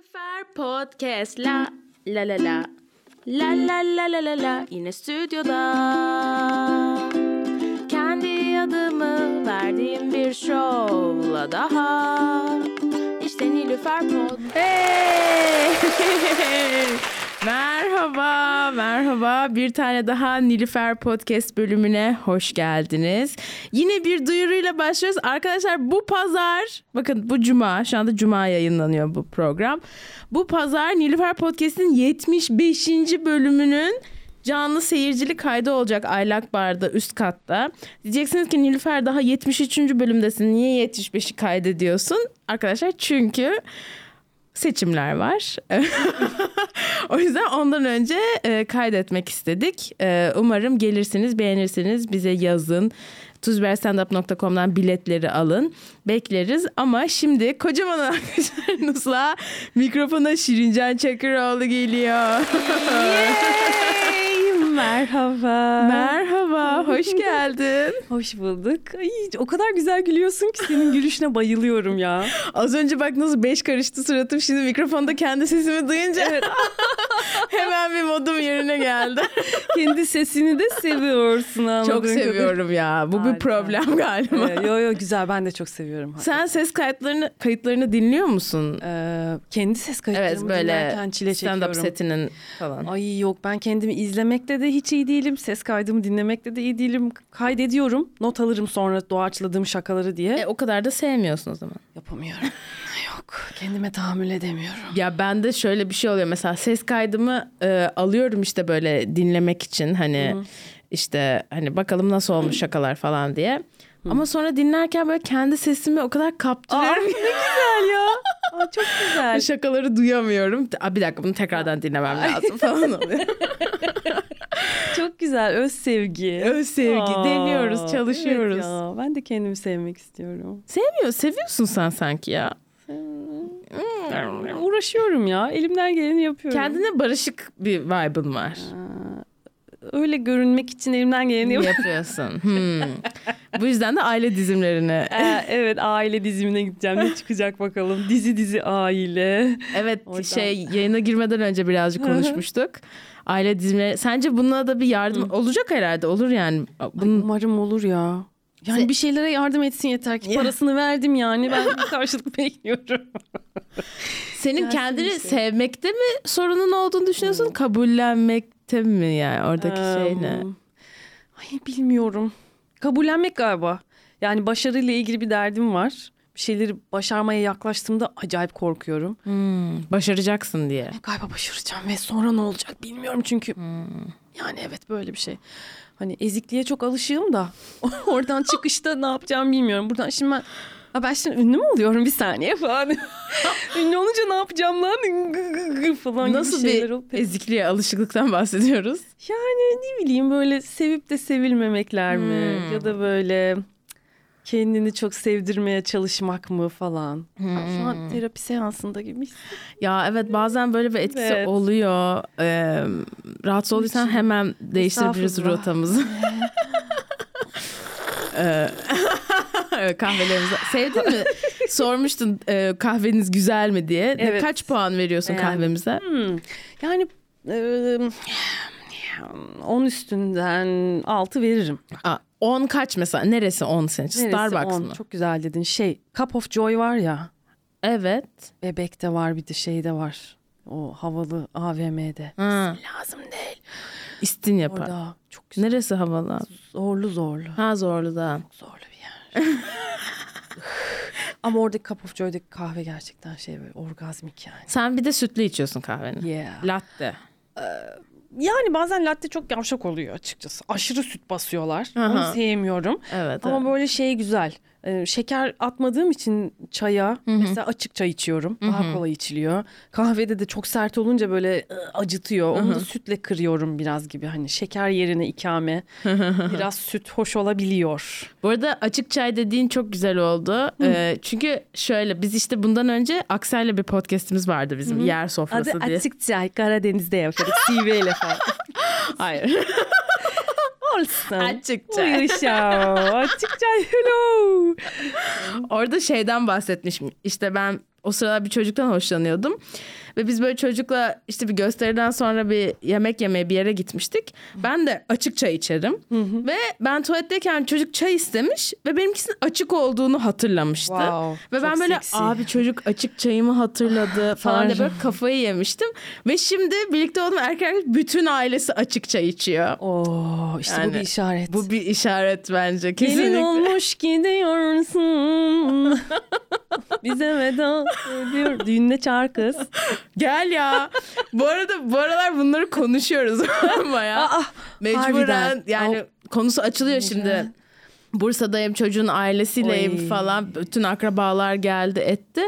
Nilüfer Podcast. La la la la. La la la la la la. Yine stüdyoda. Kendi adımı verdiğim bir şovla daha. İşte Nilüfer Pod Hey! merhaba, merhaba. Bir tane daha Nilüfer Podcast bölümüne hoş geldiniz. Yine bir duyuruyla başlıyoruz. Arkadaşlar bu pazar, bakın bu cuma, şu anda cuma yayınlanıyor bu program. Bu pazar Nilüfer Podcast'in 75. bölümünün canlı seyircili kaydı olacak Aylak Bar'da üst katta. Diyeceksiniz ki Nilüfer daha 73. bölümdesin. Niye 75'i kaydediyorsun? Arkadaşlar çünkü seçimler var. o yüzden ondan önce e, kaydetmek istedik. E, umarım gelirsiniz, beğenirsiniz, bize yazın. tuzberstandup.com'dan biletleri alın. Bekleriz ama şimdi kocaman arkadaşlarınızla mikrofona Şirincan Çakıroğlu geliyor. Yay! Merhaba. Merhaba, hoş geldin. Hoş bulduk. Ay, o kadar güzel gülüyorsun ki senin gülüşüne bayılıyorum ya. Az önce bak nasıl beş karıştı suratım. Şimdi mikrofonda kendi sesimi duyunca hemen bir modum yerine geldi. Kendi sesini de seviyorsun anladığım Çok seviyorum ya. Bu bir problem galiba. Evet, yo yo güzel ben de çok seviyorum. Sen ses kayıtlarını kayıtlarını dinliyor musun? Ee, kendi ses Evet kayıtlarımı böyle dinlerken çile stand çekiyorum. setinin falan. Ay yok ben kendimi izlemekte de hiç iyi değilim. Ses kaydımı dinlemekte de iyi değilim. Kaydediyorum. Not alırım sonra doğaçladığım şakaları diye. E, o kadar da sevmiyorsun o zaman. Yapamıyorum. yok kendime tahammül edemiyorum. Ya bende şöyle bir şey oluyor mesela ses kaydımı e, alıyorum işte böyle dinlemek için hani işte hani bakalım nasıl olmuş şakalar falan diye. Ama sonra dinlerken böyle kendi sesimi o kadar kaptırıyorum. ne güzel ya. Aa, çok güzel. Şakaları duyamıyorum. Aa, bir dakika bunu tekrardan dinlemem lazım falan oluyor. Güzel öz sevgi. Öz sevgi Aa, deniyoruz, çalışıyoruz. evet ya, ben de kendimi sevmek istiyorum. Sevmiyor, seviyorsun sen sanki ya. Uğraşıyorum ya. Elimden geleni yapıyorum. Kendine barışık bir vibe'ın var. Öyle görünmek için elimden geleni. Yapıyorsun. Hmm. Bu yüzden de aile dizimlerini. Ee, evet aile dizimine gideceğim. Ne çıkacak bakalım. Dizi dizi aile. Evet Oradan. şey yayına girmeden önce birazcık konuşmuştuk. Aile dizimleri. Sence buna da bir yardım olacak herhalde. Olur yani. Bunun... Umarım olur ya. Yani bir şeylere yardım etsin yeter ki. Parasını verdim yani. Ben bir karşılık bekliyorum. Senin kendini şey. sevmekte mi sorunun olduğunu düşünüyorsun? Kabullenmekte mi yani oradaki şey ne? Ay bilmiyorum. Kabullenmek galiba. Yani başarıyla ilgili bir derdim var. Bir şeyleri başarmaya yaklaştığımda acayip korkuyorum. Hmm, başaracaksın diye. Galiba başaracağım ve sonra ne olacak bilmiyorum çünkü. Hmm. Yani evet böyle bir şey. Hani ezikliğe çok alışığım da oradan çıkışta ne yapacağımı bilmiyorum. Buradan şimdi ben Ha ben şimdi ünlü mü oluyorum bir saniye falan. ünlü olunca ne yapacağım lan falan Nasıl gibi şeyler bir olup- ezikliğe alışıklıktan bahsediyoruz? Yani ne bileyim böyle sevip de sevilmemekler mi? Hmm. Ya da böyle kendini çok sevdirmeye çalışmak mı falan. Şu Hmm. an terapi seansında gibi. Ya evet bazen böyle bir etkisi Evet. oluyor. Ee, rahatsız olduysan hemen değiştirebiliriz rotamızı. Ee, kahvelerimizi. Sevdin mi? Sormuştun e, kahveniz güzel mi diye. Evet. Kaç puan veriyorsun Beğendim. kahvemize? Hmm. Yani e, 10 üstünden 6 veririm. Aa, 10 kaç mesela? Neresi 10 senin? için? Starbucks 10? mı? Çok güzel dedin. Şey Cup of Joy var ya. Evet. Bebek'te var bir de şeyde var. O havalı AVM'de. Ha, Lazım değil. İstin yapar. Orada çok güzel. Neresi havalı? Zorlu zorlu. Ha zorlu da. Zorlu bir yer. Ama oradaki Cup of Joy'daki kahve gerçekten şey böyle orgazmik yani. Sen bir de sütlü içiyorsun kahveni. Yeah. Latte. Yani bazen latte çok yavşak oluyor açıkçası. Aşırı süt basıyorlar. Aha. Onu sevmiyorum. Evet. Ama evet. böyle şey güzel. Ee, şeker atmadığım için çaya mesela açık çay içiyorum. Daha kolay içiliyor. Kahvede de çok sert olunca böyle e, acıtıyor. Onu da sütle kırıyorum biraz gibi. Hani şeker yerine ikame. biraz süt hoş olabiliyor. Bu arada açık çay dediğin çok güzel oldu. Ee, çünkü şöyle biz işte bundan önce Aksel'le bir podcast'imiz vardı bizim yer sofrası Adı diye. açık çay Karadeniz'de yaparız. CV ile falan. Hayır. Olsun. Açık çay. Buyur ya. Açık çay. Hello. Orada şeyden bahsetmişim. İşte ben o sırada bir çocuktan hoşlanıyordum. Ve biz böyle çocukla işte bir gösteriden sonra bir yemek yemeye bir yere gitmiştik. Ben de açık çay içerim. Ve ben tuvaletteyken çocuk çay istemiş ve benimkisinin açık olduğunu hatırlamıştı. Wow, ve ben böyle seksi. abi çocuk açık çayımı hatırladı falan diye böyle kafayı yemiştim. Ve şimdi birlikte olduğum erkek bütün ailesi açık çay içiyor. Oo, işte bu Yani bir işaret. Bu bir işaret bence Gelin kesinlikle. olmuş gidiyorsun. Bize veda ediyor. Düğünde çağır kız. Gel ya. bu arada bu aralar bunları konuşuyoruz bayağı. Aa, Mecburen yani konusu açılıyor şimdi. Bursa'dayım çocuğun ailesiyleyim Oy. falan. Bütün akrabalar geldi etti.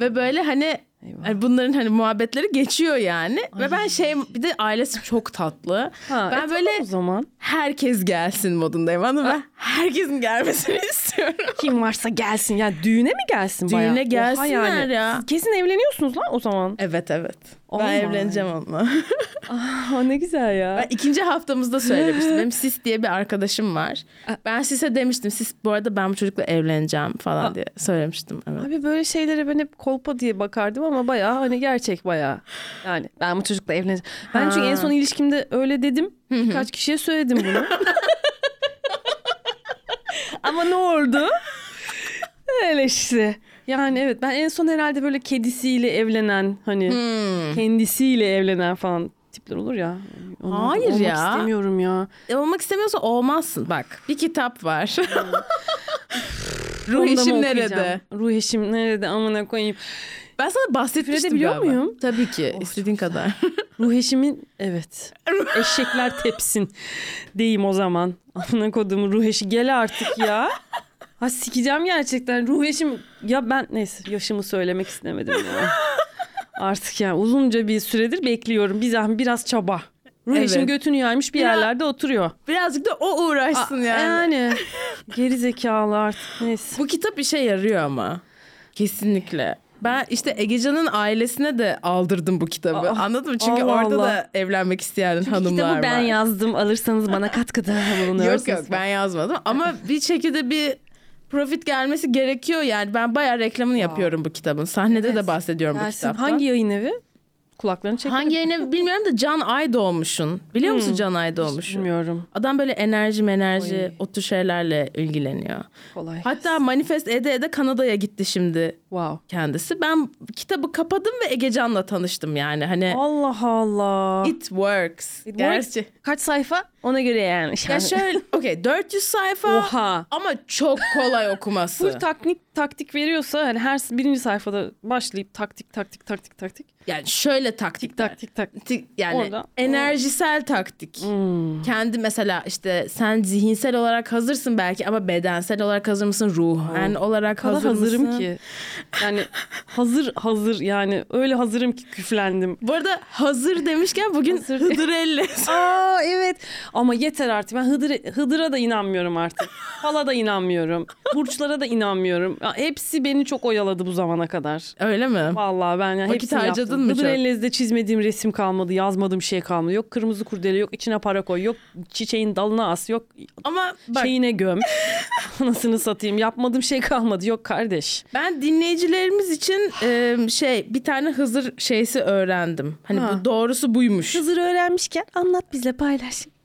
Ve böyle hani hani bunların hani muhabbetleri geçiyor yani. Ve ben şey bir de ailesi çok tatlı. Ha, ben e, böyle o zaman herkes gelsin modundayım anladın mı? Herkesin gelmesini istiyorum. kim varsa gelsin. Ya düğüne mi gelsin Düğüne bayağı? Oha gelsinler ya. Siz kesin evleniyorsunuz lan o zaman. Evet evet. Oh ben my. evleneceğim onunla. Aa, ne güzel ya. Ben ikinci haftamızda söylemiştim. Benim Sis diye bir arkadaşım var. Ben Sis'e demiştim. Sis bu arada ben bu çocukla evleneceğim falan diye söylemiştim. Evet. Abi böyle şeylere ben hep kolpa diye bakardım ama bayağı hani gerçek bayağı. Yani ben bu çocukla evleneceğim. Ben çünkü Ha. en son ilişkimde öyle dedim. Birkaç kişiye söyledim bunu. ama ne oldu? Öyle işte. Yani evet ben en son herhalde böyle kedisiyle evlenen hani Hmm. kendisiyle evlenen falan tipler olur ya. Onlardan Hayır olmak ya. istemiyorum ya. E, Olmak istemiyorsa olmazsın. Bak bir kitap var. Ruh okuyacağım? nerede? Ruh eşim nerede amına koyayım. Ben sana bahsetmiştim galiba. muyum? Tabii ki. Oh, istediğin kadar. Ruh eşimin evet. Eşekler tepsin deyim o zaman. Amına koduğum ruh eşi gel artık ya. Ha sikeceğim gerçekten. Ruh eşim ya ben neyse yaşımı söylemek istemedim ya. Artık yani uzunca bir süredir bekliyorum. Bir zahmet biraz çaba. Ruh Evet. eşim götünü yaymış bir Biraz- yerlerde oturuyor. Birazcık da o uğraşsın Aa, yani. Yani geri zekalı artık neyse. Bu kitap işe yarıyor ama. Kesinlikle. Ben işte Egecan'ın ailesine de aldırdım bu kitabı. Aa, Anladın mı? Çünkü Allah orada Allah. da evlenmek isteyen hanımlar Kitabı ben var. yazdım alırsanız bana katkıda bulunursunuz. Yok yok ben yazmadım ama bir şekilde bir profit gelmesi gerekiyor yani. Ben bayağı reklamını yapıyorum bu kitabın. Sahnede Evet. de bahsediyorum bu Gelsin. kitaptan. Hangi yayın evi? Kulaklarını çek. Hangi yayını bilmiyorum da Can Aydoğmuş'un. Biliyor musun Can Aydoğmuş'u? Bilmiyorum. Adam böyle enerji enerji Oy. o tür şeylerle ilgileniyor. Kolay. Hatta manifest ede ede Kanada'ya gitti şimdi Wow. kendisi. Ben kitabı kapadım ve Egecan'la tanıştım yani. Hani Allah Allah. it works. It Gerçi. works. Kaç sayfa? Ona göre yani. Ya şöyle okey 400 sayfa Oha. ama çok kolay okuması. Full taktik taktik veriyorsa hani her birinci sayfada başlayıp taktik taktik taktik taktik yani şöyle taktik taktik taktik. yani Orada- enerjisel taktik. Hmm. Kendi mesela işte sen zihinsel olarak hazırsın belki ama bedensel olarak hazır mısın? Ruhen olarak O kadar hazır hazırım mısın? ki. Yani hazır hazır yani öyle hazırım ki küflendim. Bu arada hazır demişken bugün Hazır. Hıdrellez. Aa evet ama yeter artık ben Hıdır, Hıdır'a da inanmıyorum artık. Hala da inanmıyorum. Burçlara da inanmıyorum. Ya, hepsi beni çok oyaladı bu zamana kadar. Öyle mi? Vallahi ben ya Vakit hepsini harcadın yaptım. mı Hıdır çok? Ellez'de çizmediğim resim kalmadı, yazmadığım şey kalmadı. Yok kırmızı kurdele, yok içine para koy, yok çiçeğin dalına as, yok Ama bak şeyine göm. Anasını satayım. Yapmadığım şey kalmadı. Yok kardeş. ben dinleyicilerimiz için e, şey bir tane Hızır şeysi öğrendim. Hani Ha. bu doğrusu buymuş. Hızır öğrenmişken anlat bizle paylaş.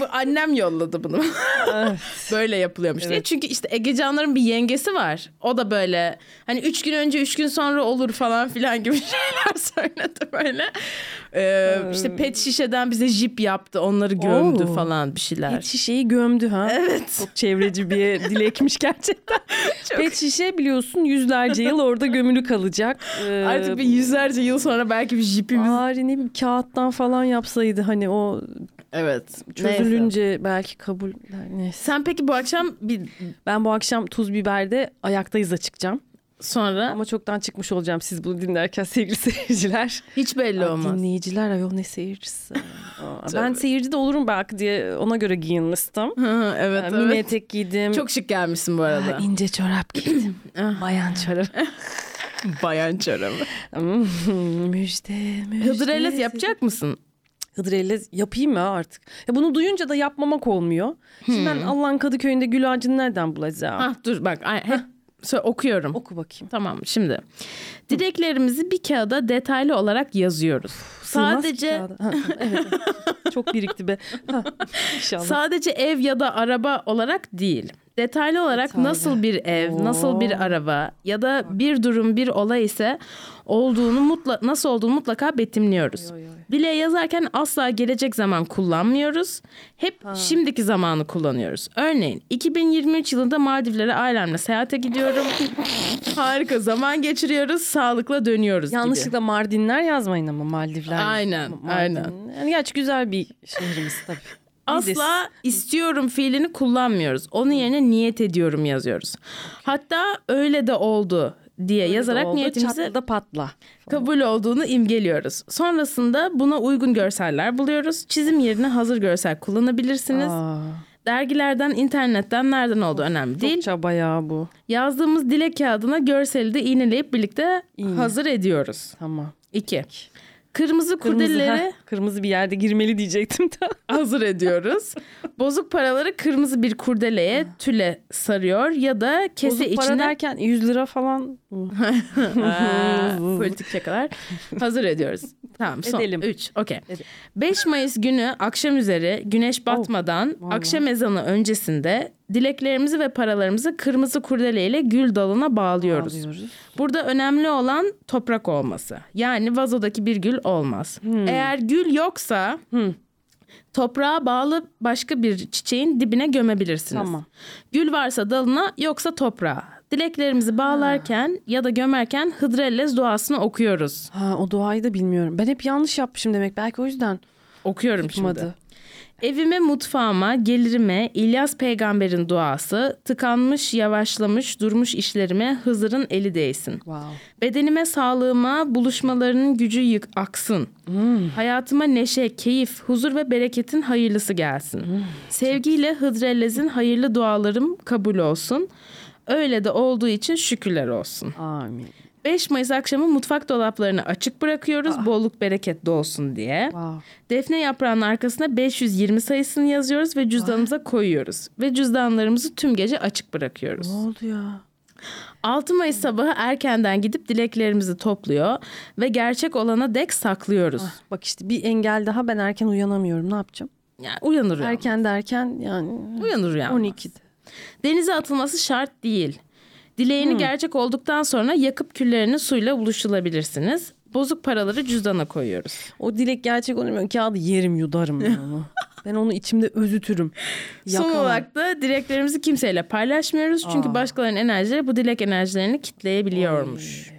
Bu annem yolladı bunu. böyle yapılıyormuş diye. Evet. Çünkü işte Egecanların bir yengesi var. O da böyle hani üç gün önce üç gün sonra olur falan filan gibi şeyler söyledi böyle. Ee, işte pet şişeden bize jip yaptı. Onları gömdü Oo. falan bir şeyler. Pet şişeyi gömdü ha. Evet. Çok çevreci bir dilekmiş gerçekten. Pet şişe biliyorsun yüzlerce yıl orada gömülü kalacak. Ee, Artık bir yüzlerce yıl sonra belki bir jipimiz. Bari ne bileyim kağıttan falan yapsaydı hani o Evet. Neyse. çözülünce belki kabul neyse. Sen peki bu akşam bir Ben bu akşam tuz biberde ayaktayız'a çıkacağım. sonra Ama çoktan çıkmış olacağım siz bunu dinlerken sevgili seyirciler. hiç belli Aa, olmaz. Dinleyiciler ayol ne seyircisi. Aa, ben seyirci de olurum belki diye ona göre giyinmiştim. Evet, Ee, Mini evet. etek giydim. Çok şık gelmişsin bu arada. Aa, ince çorap giydim. Ah. Bayan çorap. Bayan çorabı. Hmm, müjde, müjde. Hıdrellez yapacak mısın? Hıdrellez yapayım ya artık. Ya bunu duyunca da yapmamak olmuyor. Şimdi ben Allah'ın Kadıköy'ünde gül ağacını nereden bulacağım? Ha dur bak hep Söyle, okuyorum. Oku bakayım. Tamam şimdi. Dileklerimizi bir kağıda detaylı olarak yazıyoruz. Ki Sadece. Ha, evet. Çok birikti be. Ha, İnşallah. sadece ev ya da araba olarak değil. Detaylı olarak Detaylı. nasıl bir ev, Oo. nasıl bir araba ya da bir durum, bir olay ise olduğunu mutla nasıl olduğunu mutlaka betimliyoruz. Oy, oy. Dileği yazarken asla gelecek zaman kullanmıyoruz. Hep şimdiki zamanı kullanıyoruz. Örneğin 2023 yılında Maldivlere ailemle seyahate gidiyorum. Harika zaman geçiriyoruz, sağlıkla dönüyoruz gibi. Yanlışlıkla Mardinler yazmayın ama Maldivler. Aynen, Mardin. aynen. Yani gerçi güzel bir şehrimiz tabii. Asla istiyorum fiilini kullanmıyoruz. Onun yerine niyet ediyorum yazıyoruz. Hatta öyle de oldu diye yazarak Oldu, niyetimizi da patla. kabul olduğunu imgeliyoruz. Sonrasında buna uygun görseller buluyoruz. Çizim yerine hazır görsel kullanabilirsiniz. Aa, Dergilerden, internetten nereden olduğu önemli değil. çok çaba ya bu. Yazdığımız dilek kağıdına görseli de iğneleyip birlikte İğne. hazır ediyoruz. Tamam. 2. Kırmızı Kırmızı, kurdeleleri heh, kırmızı bir yerde girmeli diyecektim da. hazır ediyoruz. Bozuk paraları kırmızı bir kurdeleye, tüle sarıyor ya da kese Bozuk para derken 100 lira falan politik şakalar hazır ediyoruz. Tamam son Edelim. 3 okey. Edelim. 5 Mayıs günü akşam üzeri güneş batmadan vallahi. akşam ezanı öncesinde dileklerimizi ve paralarımızı kırmızı kurdeleyle gül dalına bağlıyoruz. Alıyoruz. Burada önemli olan toprak olması. Yani vazodaki bir gül olmaz. Eğer gül yoksa Hmm. toprağa bağlı başka bir çiçeğin dibine gömebilirsiniz. Tamam. Gül varsa dalına yoksa toprağa. Dileklerimizi bağlarken ya da gömerken Hıdrellez duasını okuyoruz. Ha, o duayı da bilmiyorum. Ben hep yanlış yapmışım demek. Belki o yüzden Okuyorum şimdi. tutmadı. Evime, mutfağıma, gelirime İlyas peygamberin duası, tıkanmış, yavaşlamış, durmuş işlerime Hızır'ın eli değsin. Wow. Bedenime, sağlığıma, buluşmalarının gücü yık aksın. Hmm. Hayatıma neşe, keyif, huzur ve bereketin hayırlısı gelsin. Hmm. Sevgiyle Hıdrellez'in hayırlı dualarım kabul olsun. Öyle de olduğu için şükürler olsun. Amin. 5 Mayıs akşamı mutfak dolaplarını açık bırakıyoruz bolluk bereket dolsun diye. Wow. Defne yaprağının arkasına 520 sayısını yazıyoruz ve cüzdanımıza koyuyoruz. Ve cüzdanlarımızı tüm gece açık bırakıyoruz. Ne oldu ya? 6 Mayıs sabahı erkenden gidip dileklerimizi topluyor ve gerçek olana dek saklıyoruz. Bak işte bir engel daha ben erken uyanamıyorum. Ne yapacağım? Yani uyanır uyanmaz. Erken derken yani Uyanır uyanmaz. 12'de. Denize atılması şart değil. Dileğini gerçek olduktan sonra yakıp küllerini suyla buluşturabilirsiniz. Bozuk paraları cüzdana koyuyoruz. O dilek gerçek olmuyor. Kağıdı yerim yudarım ben onu. ben onu içimde özütürüm. Son olarak da dileklerimizi kimseyle paylaşmıyoruz. Çünkü başkalarının enerjileri bu dilek enerjilerini kitleyebiliyormuş.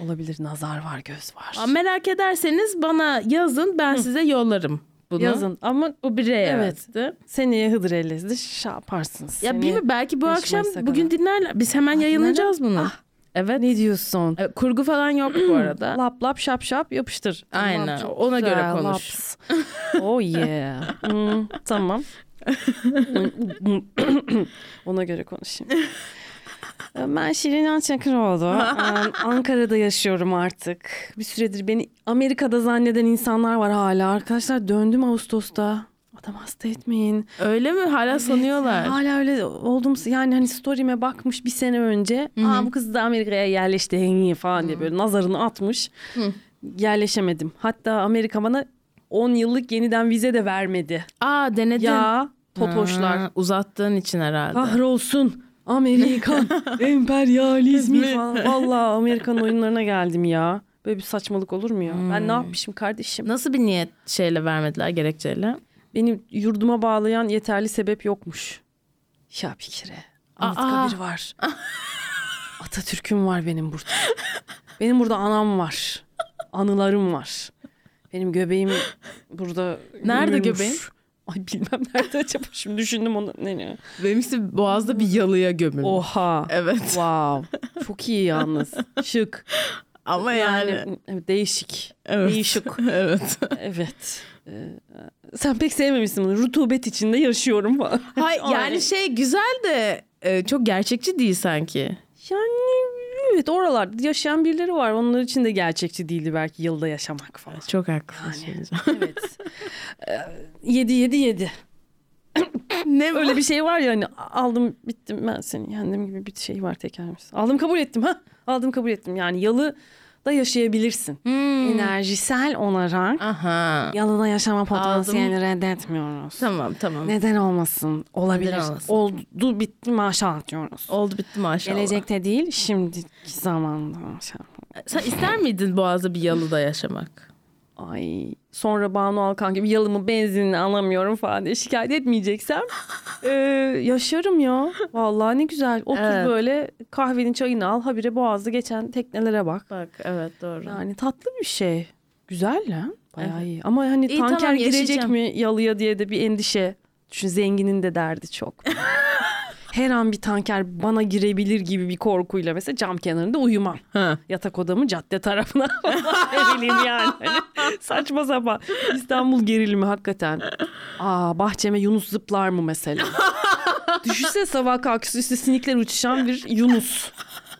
Olabilir nazar var göz var. Aa, Merak ederseniz bana yazın ben size yollarım bunu. Yazın ama Bu birey Evet. yazdı. seneye Hıdır Ellez'de şey yaparsınız. Ya bilmiyorum belki bu akşam Mayıs'a bugün kadar. dinlerler. Biz hemen yayınlayacağız bunu. Ah. Evet. Ne diyorsun? Evet, Kurgu falan yok bu arada. Lap lap şap şap yapıştır. Aynen, Tamam, ona göre güzel, konuş. laps. oh yeah. Hmm, tamam. ona göre konuşayım. Ben Şirin Çakıroğlu. Ee, Ankara'da yaşıyorum artık. Bir süredir beni Amerika'da zanneden insanlar var hala. Arkadaşlar döndüm Ağustos'ta. Adam hasta etmeyin. Öyle mi? Hala sanıyorlar. Hala öyle oldum. Yani hani story'me bakmış bir sene önce. Aa bu kız da Amerika'ya yerleşti falan diye böyle nazarını atmış. Yerleşemedim. Hatta Amerika bana 10 yıllık yeniden vize de vermedi. Aa denedin. Ya totoşlar. Ha, uzattığın için herhalde. Kahrolsun. Amerikan emperyalizmi falan. Valla Amerikan oyunlarına geldim ya. Böyle bir saçmalık olur mu ya? Ben ne yapmışım kardeşim? Nasıl bir niyet şeyle vermediler gerekçeyle? Benim yurduma bağlayan yeterli sebep yokmuş. Ya bir kere. Anıtkabir var. Atatürk'üm var benim burada. Benim burada anam var. Anılarım var. Benim göbeğim burada. Nerede gömülmüş. göbeğin? Ay bilmem nerede acaba şimdi düşündüm onu. Ne ne? Benimkisi boğazda bir yalıya gömülmüş. Oha. Evet. Wow. Çok iyi yalnız. Şık. Ama Yani, yani. değişik. Evet. Değişik. evet. Evet. Ee, sen pek sevmemişsin bunu. Rutubet içinde yaşıyorum falan. Hay Ay. yani şey güzel de e, çok gerçekçi değil sanki. Yani evet oralarda yaşayan birileri var. Onlar için de gerçekçi değildi belki yılda yaşamak falan. Çok haklısın. Evet. Ee, yedi yedi yedi. Ne? Öyle bir şey var ya hani aldım bittim ben seni yendim gibi bir şey var tekerimiz. Aldım kabul ettim ha. Aldım kabul ettim. Yani yalı da yaşayabilirsin. Hmm. Enerjisel olarak Aha. yalıda yaşama potansiyelini reddetmiyoruz. Tamam tamam. Neden olmasın? Olabilir. Neden olmasın? Oldu bitti maşallah diyoruz. Oldu bitti maşallah. Gelecekte değil şimdiki zamanda maşallah. Sen ister miydin Boğaz'da bir yalıda yaşamak? Ay sonra Banu Alkan gibi yalımı benzinini alamıyorum falan diye şikayet etmeyeceksem e, yaşarım ya. Vallahi ne güzel. Otur Evet. böyle kahvenin çayını al habire boğazda geçen teknelere bak. Bak evet doğru. Yani tatlı bir şey. Güzel lan. Bayağı iyi. Ama hani İyi, tanker tamam, girecek yaşayacağım. mi yalıya diye de bir endişe. Düşün zenginin de derdi çok. Her an bir tanker bana girebilir gibi bir korkuyla mesela cam kenarında uyumam. Ha. Yatak odamı cadde tarafına ne bileyim yani. Hani saçma sapan. İstanbul gerilimi hakikaten. Aa bahçeme Yunus zıplar mı mesela? Düşünsene sabah kalkıyorsun üstte sinikler uçuşan bir Yunus.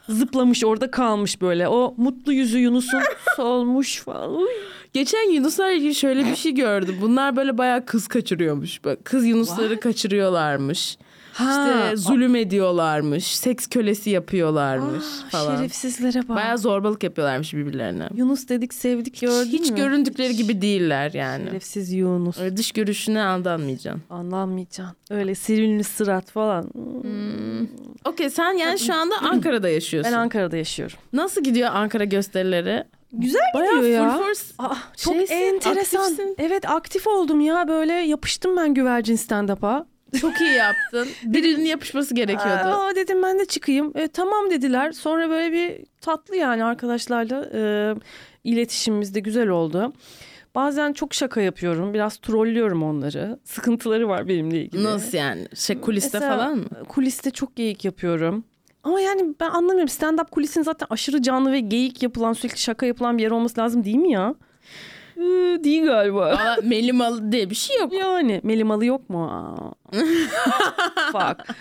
Zıplamış orada kalmış böyle. O mutlu yüzü Yunus'un solmuş falan. Uy. Geçen Yunuslarla ilgili şöyle bir şey gördüm. Bunlar böyle bayağı kız kaçırıyormuş. Kız Yunusları kaçırıyorlarmış. İşte zulüm ediyorlarmış. Seks kölesi yapıyorlarmış falan. Şerefsizlere bak. Bayağı zorbalık yapıyorlarmış birbirlerine. Yunus dedik sevdik gördün Hiç mü? göründükleri gibi değiller yani. Şerefsiz Yunus. Öyle dış görüşüne aldanmayacaksın. Anlamayacaksın. Öyle sirinli sırat falan. Okey sen yani şu anda Ankara'da yaşıyorsun. Ben Ankara'da yaşıyorum. Nasıl gidiyor Ankara gösterileri? Güzel Bayağı gidiyor ya. full force. Aa, çok Şeysin, enteresan. aktifsin. Evet aktif oldum ya böyle yapıştım ben güvercin stand-up'a. Çok iyi yaptın. Birinin yapışması gerekiyordu. Aa, dedim ben de çıkayım. E, tamam dediler. Sonra böyle bir tatlı yani arkadaşlarla e, iletişimimiz de güzel oldu. Bazen çok şaka yapıyorum. Biraz trollüyorum onları. Sıkıntıları var benimle ilgili. Nasıl yani? Şey kuliste Mesela falan mı? Kuliste çok geyik yapıyorum. Ama yani ben anlamıyorum. Stand-up kulisin zaten aşırı canlı ve geyik yapılan, sürekli şaka yapılan bir yer olması lazım değil mi ya? Ee, değil galiba. Valla melimalı diye bir şey yok. Yani Melimalı yok mu? Aa. Fuck.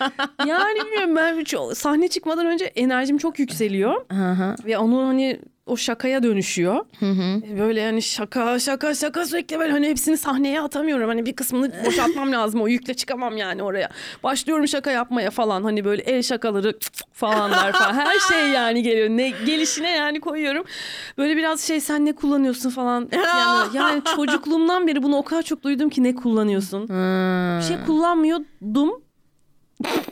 Yani bilmiyorum ben çok- sahne çıkmadan önce enerjim çok yükseliyor. Hı. Ve onu hani o şakaya dönüşüyor. Hı hı. Böyle hani şaka şaka şaka sürekli böyle hani hepsini sahneye atamıyorum. Hani bir kısmını boşaltmam lazım. O yükle çıkamam yani oraya. Başlıyorum şaka yapmaya falan. Hani böyle el şakaları falanlar falan. Her şey yani geliyor. Ne gelişine yani koyuyorum. Böyle biraz şey sen ne kullanıyorsun falan. Yani, yani çocukluğumdan beri bunu o kadar çok duydum ki ne kullanıyorsun. Hmm. Bir şey kullanmıyordum.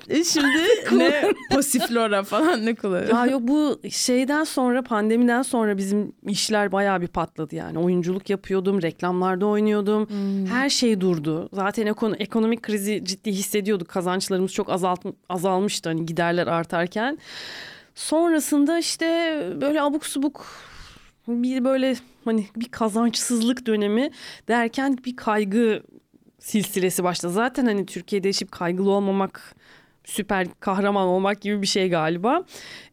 E şimdi ne pasiflora falan ne kullanıyor? Ya yok bu şeyden sonra pandemiden sonra bizim işler bayağı bir patladı yani. Oyunculuk yapıyordum, reklamlarda oynuyordum. Her şey durdu. Zaten ekon- ekonomik krizi ciddi hissediyorduk. Kazançlarımız çok azalt azalmıştı hani giderler artarken. Sonrasında işte böyle abuk subuk bir böyle hani bir kazançsızlık dönemi derken bir kaygı silsilesi başladı. Zaten hani Türkiye'de yaşayıp kaygılı olmamak süper kahraman olmak gibi bir şey galiba.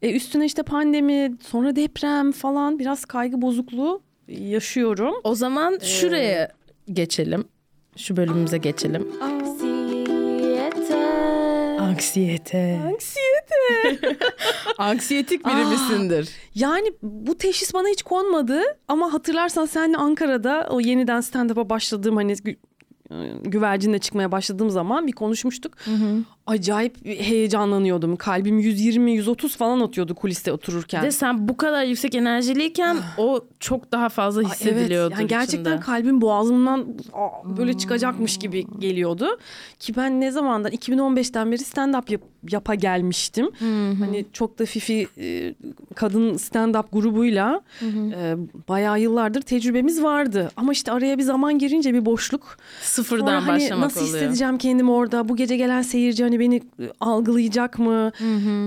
E, üstüne işte pandemi, sonra deprem falan biraz kaygı bozukluğu yaşıyorum. O zaman şuraya geçelim. Şu bölümümüze geçelim. Anksiyete. Anksiyete. Anksiyetik biri misindir? Yani bu teşhis bana hiç konmadı ama hatırlarsan seninle Ankara'da o yeniden stand-up'a başladığım hani güvercinle çıkmaya başladığım zaman bir konuşmuştuk. Acayip heyecanlanıyordum. Kalbim 120-130 falan atıyordu kuliste otururken. De sen bu kadar yüksek enerjiliyken o çok daha fazla Ay, hissediliyordu Evet, yani gerçekten içinde. kalbim boğazımdan böyle çıkacakmış gibi geliyordu. Ki ben ne zamandan 2015'ten beri stand-up yap- yapa gelmiştim. Hani çok da Fifi e, kadın stand-up grubuyla e, bayağı yıllardır tecrübemiz vardı. Ama işte araya bir zaman girince bir boşluk. Sıfırdan Sonra hani başlamak nasıl oluyor. hissedeceğim kendimi orada? Bu gece gelen seyirci hani beni e, algılayacak mı?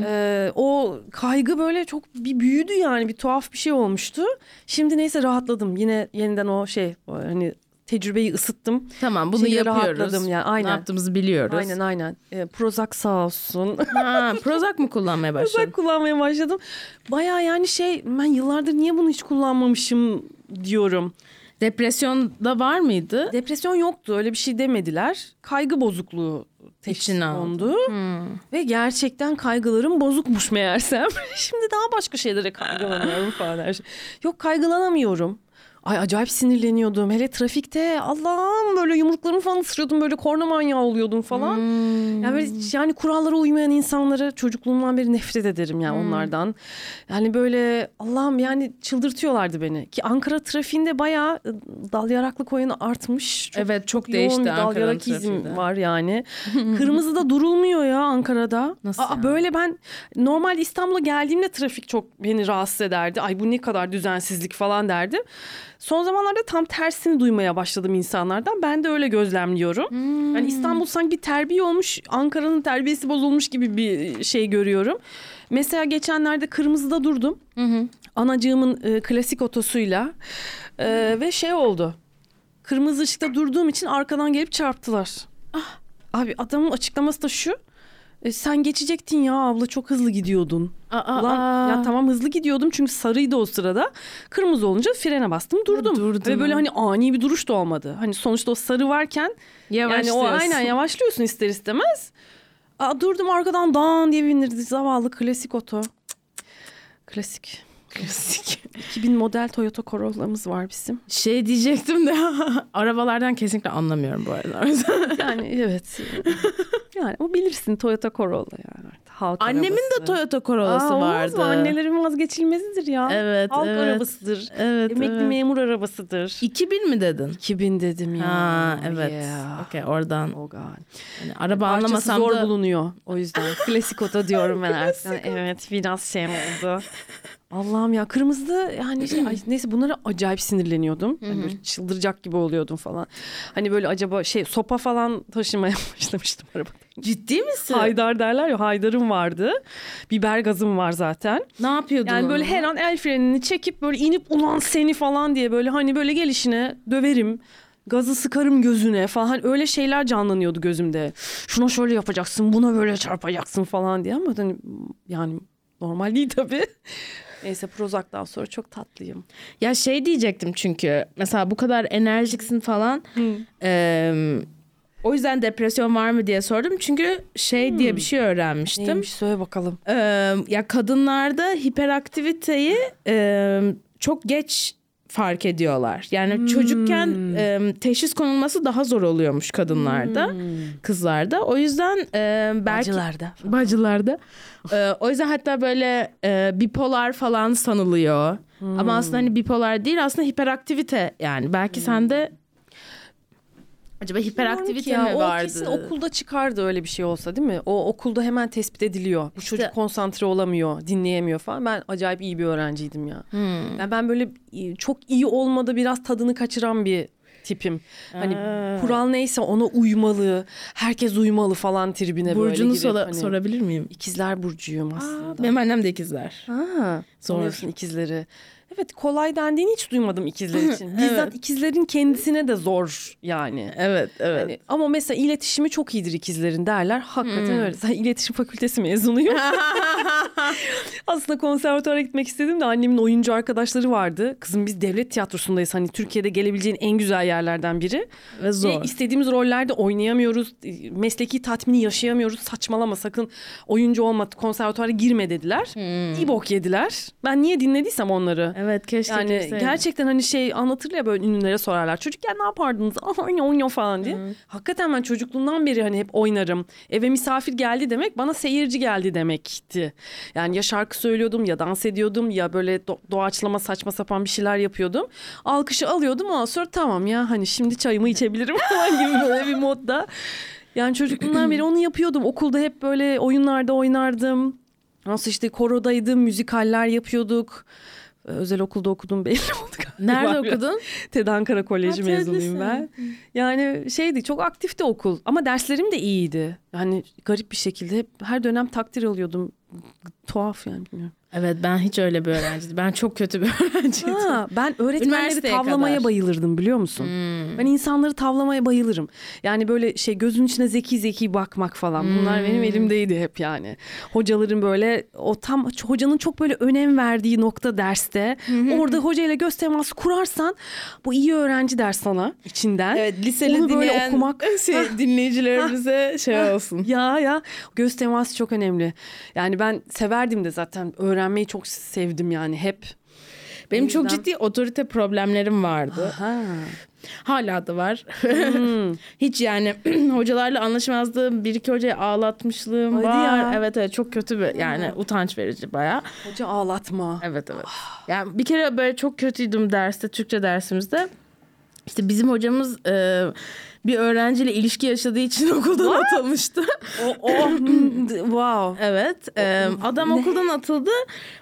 Ee, o kaygı böyle çok bir büyüdü yani bir tuhaf bir şey olmuştu. Şimdi neyse rahatladım. Yine yeniden o şey hani tecrübeyi ısıttım. Tamam bunu Şimdi yapıyoruz. rahatladım yani, aynen. Ne yaptığımızı biliyoruz. Aynen aynen. Ee, Prozac sağ olsun. Ha, Prozac mı kullanmaya başladın? Prozac kullanmaya başladım. Baya yani şey ben yıllardır niye bunu hiç kullanmamışım diyorum. Depresyonda var mıydı? Depresyon yoktu öyle bir şey demediler. Kaygı bozukluğu teşhis kondu. Hmm. Ve gerçekten kaygılarım bozukmuş meğersem. Şimdi daha başka şeylere kaygılanıyorum falan her şey. Yok kaygılanamıyorum. Ay acayip sinirleniyordum. Hele trafikte Allah'ım böyle yumruklarımı falan ısırıyordum. Böyle korna manyağı oluyordum falan. Hmm. Yani, böyle, yani kurallara uymayan insanları çocukluğumdan beri nefret ederim yani Hmm. onlardan. Yani böyle Allah'ım yani çıldırtıyorlardı beni. Ki Ankara trafiğinde bayağı ı, dal yaraklık oyunu artmış. Çok Evet çok yoğun değişti bir dal yarakizm trafiğinde. var yani. Kırmızıda durulmuyor ya Ankara'da. Nasıl Aa, yani? Böyle ben normal İstanbul'a geldiğimde trafik çok beni rahatsız ederdi. Ay bu ne kadar düzensizlik falan derdim. Son zamanlarda tam tersini duymaya başladım insanlardan. Ben de öyle gözlemliyorum. Hmm. Yani İstanbul sanki terbiye olmuş, Ankara'nın terbiyesi bozulmuş gibi bir şey görüyorum. Mesela geçenlerde kırmızıda durdum. Anacığımın e, klasik otosuyla E, ve şey oldu. Kırmızı ışıkta durduğum için arkadan gelip çarptılar. Ah, abi adamın açıklaması da şu. E, sen geçecektin ya abla çok hızlı gidiyordun. Aa, Ulan aa. ya tamam hızlı gidiyordum çünkü sarıydı o sırada. Kırmızı olunca frene bastım durdum. Durdun. Ve böyle hani ani bir duruş da olmadı. Hani sonuçta o sarı varken yani o aynen yavaşlıyorsun ister istemez. Aa, durdum arkadan dan diye bindirdi zavallı klasik oto. Klasik. Klasik. 2000 model Toyota Corolla'mız var bizim. Şey diyecektim de arabalardan kesinlikle anlamıyorum bu arada. Yani evet. Yani o bilirsin Toyota Corolla yani. Halk Annemin arabası. de Toyota Corolla'sı Aa, vardı. mı? Annelerin vazgeçilmezidir ya. Evet, Halk evet. arabasıdır. Evet, Emekli evet. memur arabasıdır. 2000 mi dedin? 2000 dedim ya. Ha evet. Yeah. Okey oradan. Oh God. Yani araba Parçası anlamasam zor da bulunuyor. O yüzden klasik oto diyorum ben artık. evet biraz şey oldu. Allah'ım ya kırmızıda yani şey, ay, neyse bunlara acayip sinirleniyordum. Hani böyle çıldıracak gibi oluyordum falan. Hani böyle acaba şey sopa falan taşımaya başlamıştım arabada. Ciddi misin? Haydar derler ya haydarım vardı. Biber gazım var zaten. Ne yapıyordun? Yani böyle onu? her an el frenini çekip böyle inip ulan seni falan diye böyle hani böyle gelişine döverim. Gazı sıkarım gözüne falan Hani öyle şeyler canlanıyordu gözümde. Şuna şöyle yapacaksın, buna böyle çarpacaksın falan diye ama hani yani normal değil tabii. Neyse Prozac'tan sonra çok tatlıyım. Ya şey diyecektim çünkü mesela bu kadar enerjiksin falan. Eee, o yüzden depresyon var mı diye sordum. Çünkü şey diye bir şey öğrenmiştim. Neymiş söyle bakalım. Eee, ya kadınlarda hiperaktiviteyi eee, çok geç fark ediyorlar. Yani çocukken eee, teşhis konulması daha zor oluyormuş kadınlarda, kızlarda. O yüzden eee, belki Bacılarda. bacılarda. Ee, o yüzden hatta böyle e, bipolar falan sanılıyor. Ama aslında hani bipolar değil aslında hiperaktivite yani. Belki sende acaba hiperaktivite ki mi ya, vardı? O kesin okulda çıkardı öyle bir şey olsa değil mi? O okulda hemen tespit ediliyor. Bu İşte- çocuk konsantre olamıyor, dinleyemiyor falan. Ben acayip iyi bir öğrenciydim ya. Hmm. Yani ben böyle e, çok iyi olmadı biraz tadını kaçıran bir tipim. Hani Aa. kural neyse ona uymalı, herkes uymalı falan tribine böyle Burcunu girip. sola- hani, sorabilir miyim? İkizler burcuyum aslında. Aa, benim annem de ikizler. Ha, Zor. tanıyorsun ikizleri. Evet kolay dendiğini hiç duymadım ikizler için. Bizzat Evet. ikizlerin kendisine de zor yani. Evet, evet. Hani, ama mesela iletişimi çok iyidir ikizlerin derler. Hakikaten Hmm. öyle. Sen iletişim fakültesi mezunuyum. Aslında konservatuvara gitmek istedim de annemin oyuncu arkadaşları vardı. Kızım biz devlet tiyatrosundayız. Hani Türkiye'de gelebileceğin en güzel yerlerden biri. Ve zor. Ve istediğimiz rollerde oynayamıyoruz. e, Mesleki tatmini yaşayamıyoruz. Saçmalama sakın oyuncu olma konservatuvara girme dediler. Hmm. İyi bok yediler. Ben niye dinlediysem onları. Evet keşke Yani girseydim. gerçekten hani şey anlatırlar ya böyle ünlülere sorarlar. Çocukken ne yapardınız? Oyna oyna falan diye. Hakikaten ben çocukluğumdan beri hani hep oynarım. Eve misafir geldi demek bana seyirci geldi demekti. Yani ya şarkı söylüyordum ya dans ediyordum ya böyle do- doğaçlama saçma sapan bir şeyler yapıyordum. Alkışı alıyordum ondan sonra tamam ya hani şimdi çayımı içebilirim falan gibi böyle bir modda. Yani çocukluğumdan beri onu yapıyordum. Okulda hep böyle oyunlarda oynardım. Nasıl işte korodaydım, müzikaller yapıyorduk. Ee, Özel okulda okudum belli oldu galiba. Nerede okudun? TED Ankara Koleji Ha, mezunuyum ben. Yani şeydi çok aktifti okul ama derslerim de iyiydi. Yani garip bir şekilde hep her dönem takdir alıyordum. Tuhaf yani bilmiyorum. Evet ben hiç öyle bir öğrenciydim. Ben çok kötü bir öğrenciydim. Ha, ben öğretmenleri tavlamaya kadar. bayılırdım biliyor musun? Hmm. Ben insanları tavlamaya bayılırım. Yani böyle şey gözün içine zeki zeki bakmak falan. Bunlar Hmm. benim elimdeydi hep yani. Hocaların böyle o tam hocanın çok böyle önem verdiği nokta derste. orada hocayla göz teması kurarsan bu iyi öğrenci der sana içinden. Evet liseli Onu böyle dinleyen okumak. şey, dinleyicilerimize şey olsun. Ya ya göz teması çok önemli. Yani ben severdim de zaten öğrenmeyi çok sevdim yani hep. Benim O çok yüzden- ciddi otorite problemlerim vardı. Ha. Hala da var. Hmm. Hiç yani hocalarla anlaşmazdığım bir iki hocayı ağlatmışlığım Hadi var. ya. Evet evet çok kötü bir yani utanç verici baya. Hoca ağlatma. Evet evet. Yani bir kere böyle çok kötüydüm derste Türkçe dersimizde. İşte bizim hocamız e, bir öğrenciyle ilişki yaşadığı için okuldan atılmıştı. O, o hmm, wow. evet. e, adam okuldan atıldı.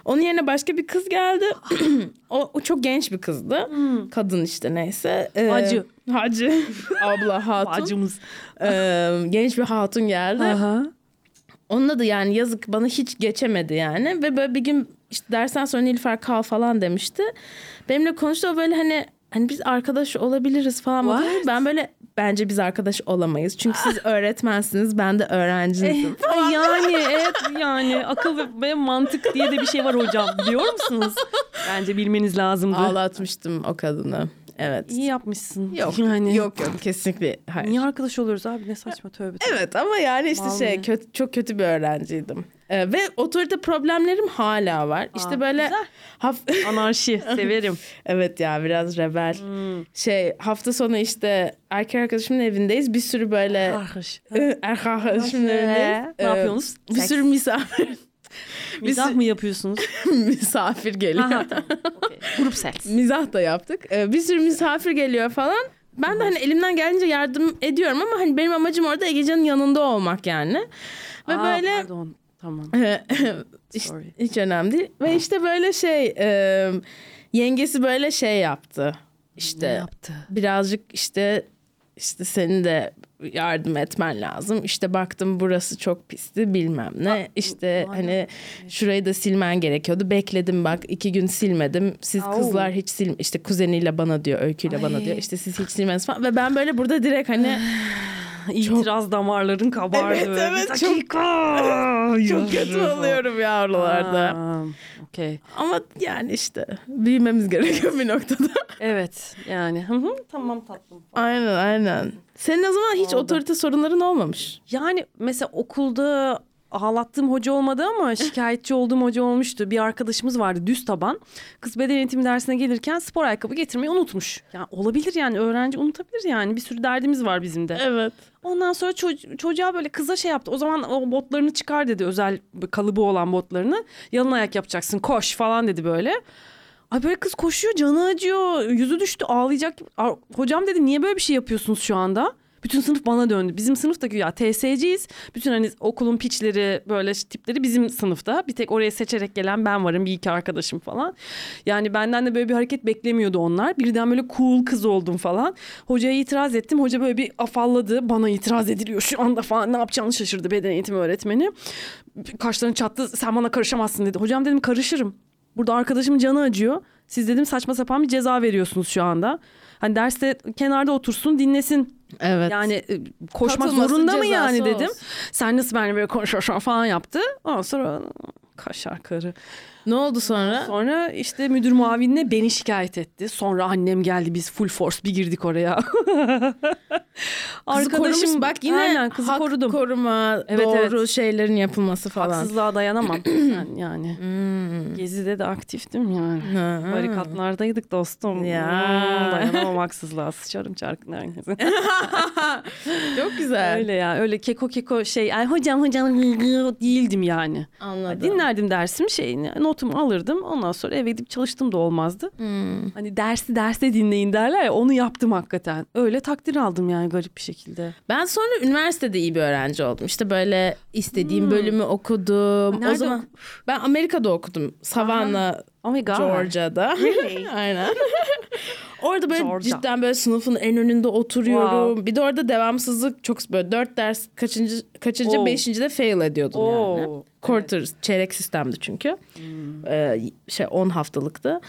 Onun yerine başka bir kız geldi. o, o çok genç bir kızdı. Kadın işte neyse. E, Hacı. Hacı. Abla hatun. Bacımız. E, genç bir hatun geldi. Aha. Onunla da yani yazık bana hiç geçemedi yani. Ve böyle bir gün işte dersten sonra Nilüfer kal falan demişti. Benimle konuştu o böyle hani hani biz arkadaş olabiliriz falan. What? What? Ben böyle bence biz arkadaş olamayız. Çünkü siz öğretmensiniz ben de öğrencinizim. Ay yani evet yani akıl ve- ve mantık diye de bir şey var hocam biliyor musunuz? Bence bilmeniz lazımdı. Ağlatmıştım o kadını. Evet. İyi yapmışsın. Yok yani. yok yok kesinlikle hayır. Niye arkadaş oluyoruz abi ne saçma tövbe. tövbe. Evet ama yani işte şey Vallahi. kötü, çok kötü bir öğrenciydim. Ee, ve otorite problemlerim hala var. İşte Aa, böyle güzel. haf- Anarşi severim. Evet ya biraz rebel. Hmm. Şey hafta sonu işte erkek arkadaşımın evindeyiz. Bir sürü böyle Arkadaş. erkek arkadaşımın evindeyiz. Ne Ee, yapıyorsunuz? Bir Seks. sürü misafir Mizah bir- mı yapıyorsunuz? misafir geliyor. Aha, tamam. Grup seks. Mizah da yaptık. Ee, bir sürü misafir geliyor falan. Ben de hani elimden gelince yardım ediyorum ama hani benim amacım orada Egecan'ın yanında olmak yani. Ve Aa, böyle Pardon. Tamam. hiç, Sorry. hiç önemli değil. Ve işte böyle şey e, yengesi böyle şey yaptı. Ne İşte yaptı? birazcık işte işte senin de yardım etmen lazım. İşte baktım burası çok pisti bilmem ne. İşte vay hani şurayı da silmen gerekiyordu. Bekledim bak iki gün silmedim. Siz Au. kızlar hiç sil işte kuzeniyle bana diyor öyküyle bana Ay. diyor. İşte siz hiç silmeniz falan. Ve ben böyle burada direkt hani İtiraz damarların kabardı. Evet, evet, Bir çok- dakika. çok kötü oluyorum ya oralarda. Aa, Okey. Ama yani işte büyümemiz gerekiyor bir noktada. Evet yani. Tamam tatlım. aynen aynen. Senin o zaman hiç Oldu. otorite sorunların olmamış. Yani mesela okulda ağlattığım hoca olmadı ama şikayetçi olduğum hoca olmuştu. Bir arkadaşımız vardı düz taban. Kız beden eğitimi dersine gelirken spor ayakkabı getirmeyi unutmuş. Yani olabilir yani öğrenci unutabilir yani. Bir sürü derdimiz var bizim de. Evet. Ondan sonra çoc- çocuğa böyle kıza şey yaptı. O zaman o botlarını çıkar dedi. Özel kalıbı olan botlarını. Yalın ayak yapacaksın koş falan dedi böyle. Ay böyle kız koşuyor canı acıyor. Yüzü düştü ağlayacak. Hocam dedi niye böyle bir şey yapıyorsunuz şu anda? Bütün sınıf bana döndü. Bizim sınıfta güya TSC'yiz. Bütün hani okulun piçleri böyle tipleri bizim sınıfta. Bir tek oraya seçerek gelen ben varım. Bir iki arkadaşım falan. Yani benden de böyle bir hareket beklemiyordu onlar. Birden böyle cool kız oldum falan. Hocaya itiraz ettim. Hoca böyle bir afalladı. Bana itiraz ediliyor şu anda falan. Ne yapacağını şaşırdı beden eğitimi öğretmeni. Kaşlarını çattı. Sen bana karışamazsın dedi. Hocam dedim karışırım. Burada arkadaşımın canı acıyor. Siz dedim saçma sapan bir ceza veriyorsunuz şu anda. Hani derste kenarda otursun dinlesin. Evet. Yani e, koşmak Katılması zorunda mı yani dedim. olsun. Sen nasıl benimle böyle konuşuyorsun falan yaptı. Ondan sonra kaşar karı. Ne oldu sonra? Sonra işte müdür muavinine beni şikayet etti. Sonra annem geldi biz full force bir girdik oraya. Korumuş bak yine Aynen, kızı hak korudum. koruma, Evet, doğru evet. şeylerin yapılması falan. Haksızlığa dayanamam ben yani. Hmm. Gezi'de de aktiftim yani. Hı. Barikatlardaydık dostum. Ya. Hmm, dayanamam haksızlığa. Sıçarım çarkına herkese. Çok güzel. öyle ya. Öyle keko keko şey. Ay hocam hocam değildim yani. Anladım. Dinlerdim dersim şeyini. Notumu alırdım. Ondan sonra eve gidip çalıştım da olmazdı. Hmm. Hani dersi derste dinleyin derler ya. Onu yaptım hakikaten. Öyle takdir aldım yani garip bir şekilde. Ben sonra üniversitede iyi bir öğrenci oldum. İşte böyle istediğim bölümü okudum. O Nerede zaman ben Amerika'da okudum. Savannah, Oh. Georgia'da. Really? Aynen. Orada böyle Georgia. cidden böyle sınıfın en önünde oturuyorum. Bir de orada devamsızlık çok böyle dört ders kaçıncı kaçıncı Oo. beşinci de fail ediyordum yani. Oo, Quarter çeyrek sistemdi çünkü. Ee, şey 10 haftalıktı.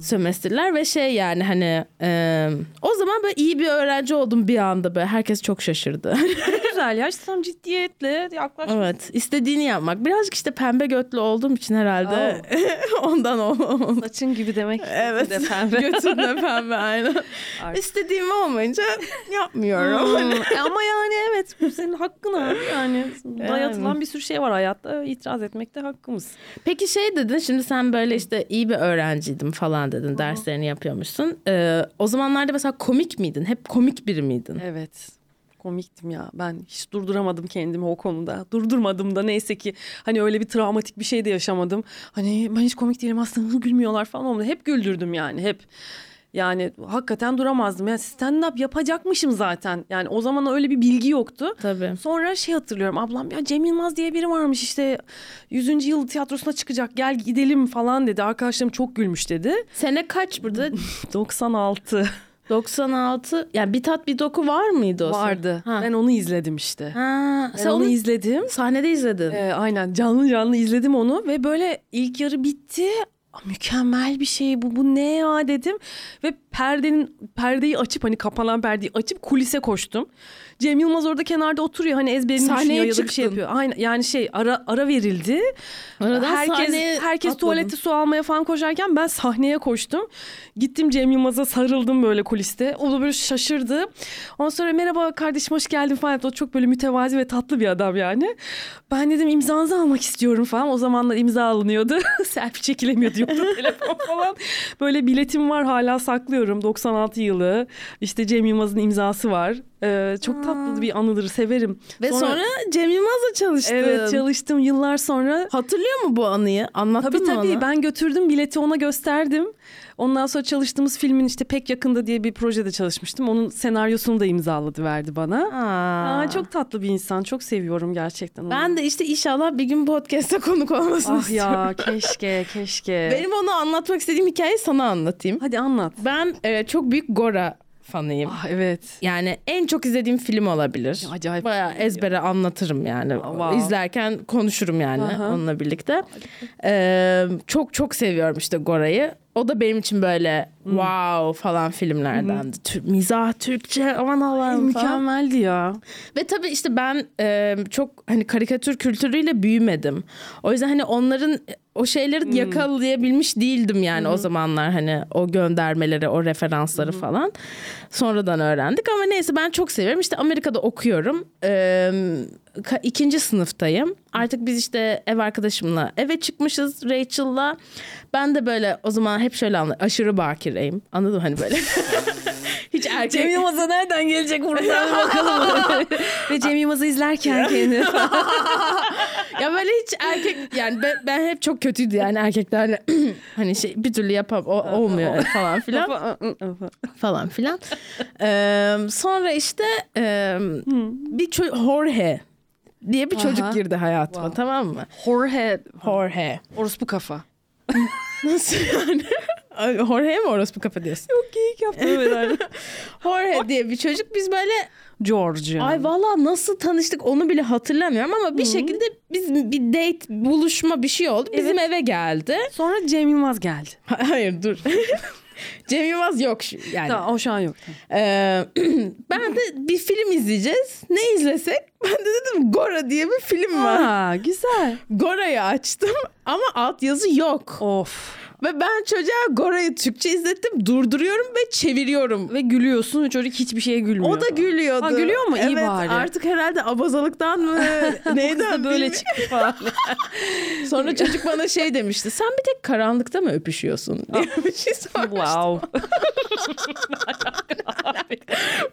Sömestrler ve şey yani hani e, o zaman böyle iyi bir öğrenci oldum bir anda böyle herkes çok şaşırdı. Güzel ya. İşte tam ciddiyetle yaklaş. Evet istediğini yapmak. Birazcık işte pembe götlü olduğum için herhalde ondan o. Saçın gibi demek. Evet. De pembe. Götün de pembe aynen. Artık. İstediğim olmayınca yapmıyorum. Hani Hmm, Ama yani evet bu senin hakkın abi. Yani dayatılan Yani. bir sürü şey var hayatta. İtiraz etmek de hakkımız. Peki şey dedin şimdi sen böyle işte iyi bir öğrenciydim falan dedin derslerini yapıyormuşsun. Ee, o zamanlarda mesela komik miydin? Hep komik biri miydin? Evet. Komiktim ya. Ben hiç durduramadım kendimi o konuda. Durdurmadım da neyse ki hani öyle bir travmatik bir şey de yaşamadım. Hani ben hiç komik değilim aslında gülmüyorlar falan olmadı. Hep güldürdüm yani hep. Yani hakikaten duramazdım. Yani stand up yapacakmışım zaten. Yani o zaman öyle bir bilgi yoktu. Tabii. Sonra şey hatırlıyorum ablam ya Cem Yılmaz diye biri varmış işte 100. yıl tiyatrosuna çıkacak gel gidelim falan dedi. Arkadaşlarım çok gülmüş dedi. Sene kaç burada? 96 96. Yani bir tat bir doku var mıydı o? vardı. Ha. Ben onu izledim işte. Ha, Ben sen onu onu izledim. sahnede izledin. Ee, aynen canlı canlı izledim onu ve böyle ilk yarı bitti. Mükemmel bir şey bu bu ne ya dedim ve perdenin perdeyi açıp hani kapanan perdeyi açıp kulise koştum. Cem Yılmaz orada kenarda oturuyor hani ezberini Sahneye düşünüyor ya da bir şey çıktın. yapıyor. Aynen yani şey ara ara verildi. Aradan herkes herkes atladın. tuvalette su almaya falan koşarken ben sahneye koştum. Gittim Cem Yılmaz'a sarıldım böyle kuliste. O da böyle şaşırdı. Ondan sonra merhaba kardeşim hoş geldin falan. O çok böyle mütevazi ve tatlı bir adam yani. Ben dedim imzanızı almak istiyorum falan. O zamanlar imza alınıyordu. Selfie çekilemiyordu yoktu telefon falan. Böyle biletim var hala saklıyorum. 96 yılı. İşte Cem Yılmaz'ın imzası var. Ee, çok tatlı bir anıdır severim. Ve sonra, Cem Yılmaz'la çalıştın. Evet çalıştım yıllar sonra. Hatırlıyor mu bu anıyı? Anlattın Tabii mı tabii ona? ben götürdüm bileti ona gösterdim. Ondan sonra çalıştığımız filmin işte pek yakında diye bir projede çalışmıştım. Onun senaryosunu da imzaladı verdi bana. Aa. Aa, çok tatlı bir insan. Çok seviyorum gerçekten onu. Ben de işte inşallah bir gün podcast'a konuk olmasını Ah istiyorum. ya keşke keşke. Benim onu anlatmak istediğim hikayeyi sana anlatayım. Hadi anlat. Ben e, çok büyük Gora fanıyım. Ah evet. Yani en çok izlediğim film olabilir. Acayip. Bayağı ezbere anlatırım yani. Wow. İzlerken konuşurum yani Aha. onunla birlikte. Ee, çok çok seviyorum işte Gora'yı. O da benim için böyle Hmm. wow falan filmlerdendi. Tür- mizah, Türkçe aman Allah'ım falan. Mükemmeldi ya. Ve tabii işte ben e, çok hani karikatür kültürüyle büyümedim. O yüzden hani onların o şeyleri yakalayabilmiş değildim yani o zamanlar hani o göndermeleri, o referansları falan. Sonradan öğrendik ama neyse ben çok seviyorum. İşte Amerika'da okuyorum. E, ka- ikinci sınıftayım. Artık biz işte ev arkadaşımla eve çıkmışız Rachel'la. Ben de böyle o zaman hep şöyle anla aşırı bakireyim. Anladın mı hani böyle? Hiç erkek Cem Yılmaz'a nereden gelecek buradan bakalım. Ve Cem Yılmaz'ı izlerken kendini. ya böyle hiç erkek yani ben, ben hep çok kötüydü yani erkeklerle hani şey bir türlü yapam o, olmuyor falan filan falan filan. Ee, sonra işte e, bir Jorge diye bir çocuk Aha. girdi hayatıma Wow. tamam mı? Jorge. Jorge. Orospu kafa. Nasıl yani? Jorge mi orospu kafa diyorsun? Çok geyik yaptım evet. Jorge diye bir çocuk biz böyle George. ay valla nasıl tanıştık onu bile hatırlamıyorum ama bir şekilde biz bir date buluşma bir şey oldu. Bizim eve geldi. Sonra Cem Yılmaz geldi. Hayır dur. Cem Yılmaz yok şu yani. Tamam o şu an yok. Ee, ben de bir film izleyeceğiz. Ne izlesek? Ben de dedim Gora diye bir film var. Aa, güzel. Gora'yı açtım ama altyazı yok. Of. Ve ben çocuğa Gora'yı Türkçe izlettim. Durduruyorum ve çeviriyorum. Ve gülüyorsun çocuk hiçbir şeye gülmüyor. O da gülüyordu. Ha, gülüyor mu? İyi evet, bari. artık herhalde abazalıktan mı? Neyden böyle çıktı falan. Sonra çocuk bana şey demişti. Sen bir tek karanlıkta mı öpüşüyorsun? diye bir şey sormuştu. wow.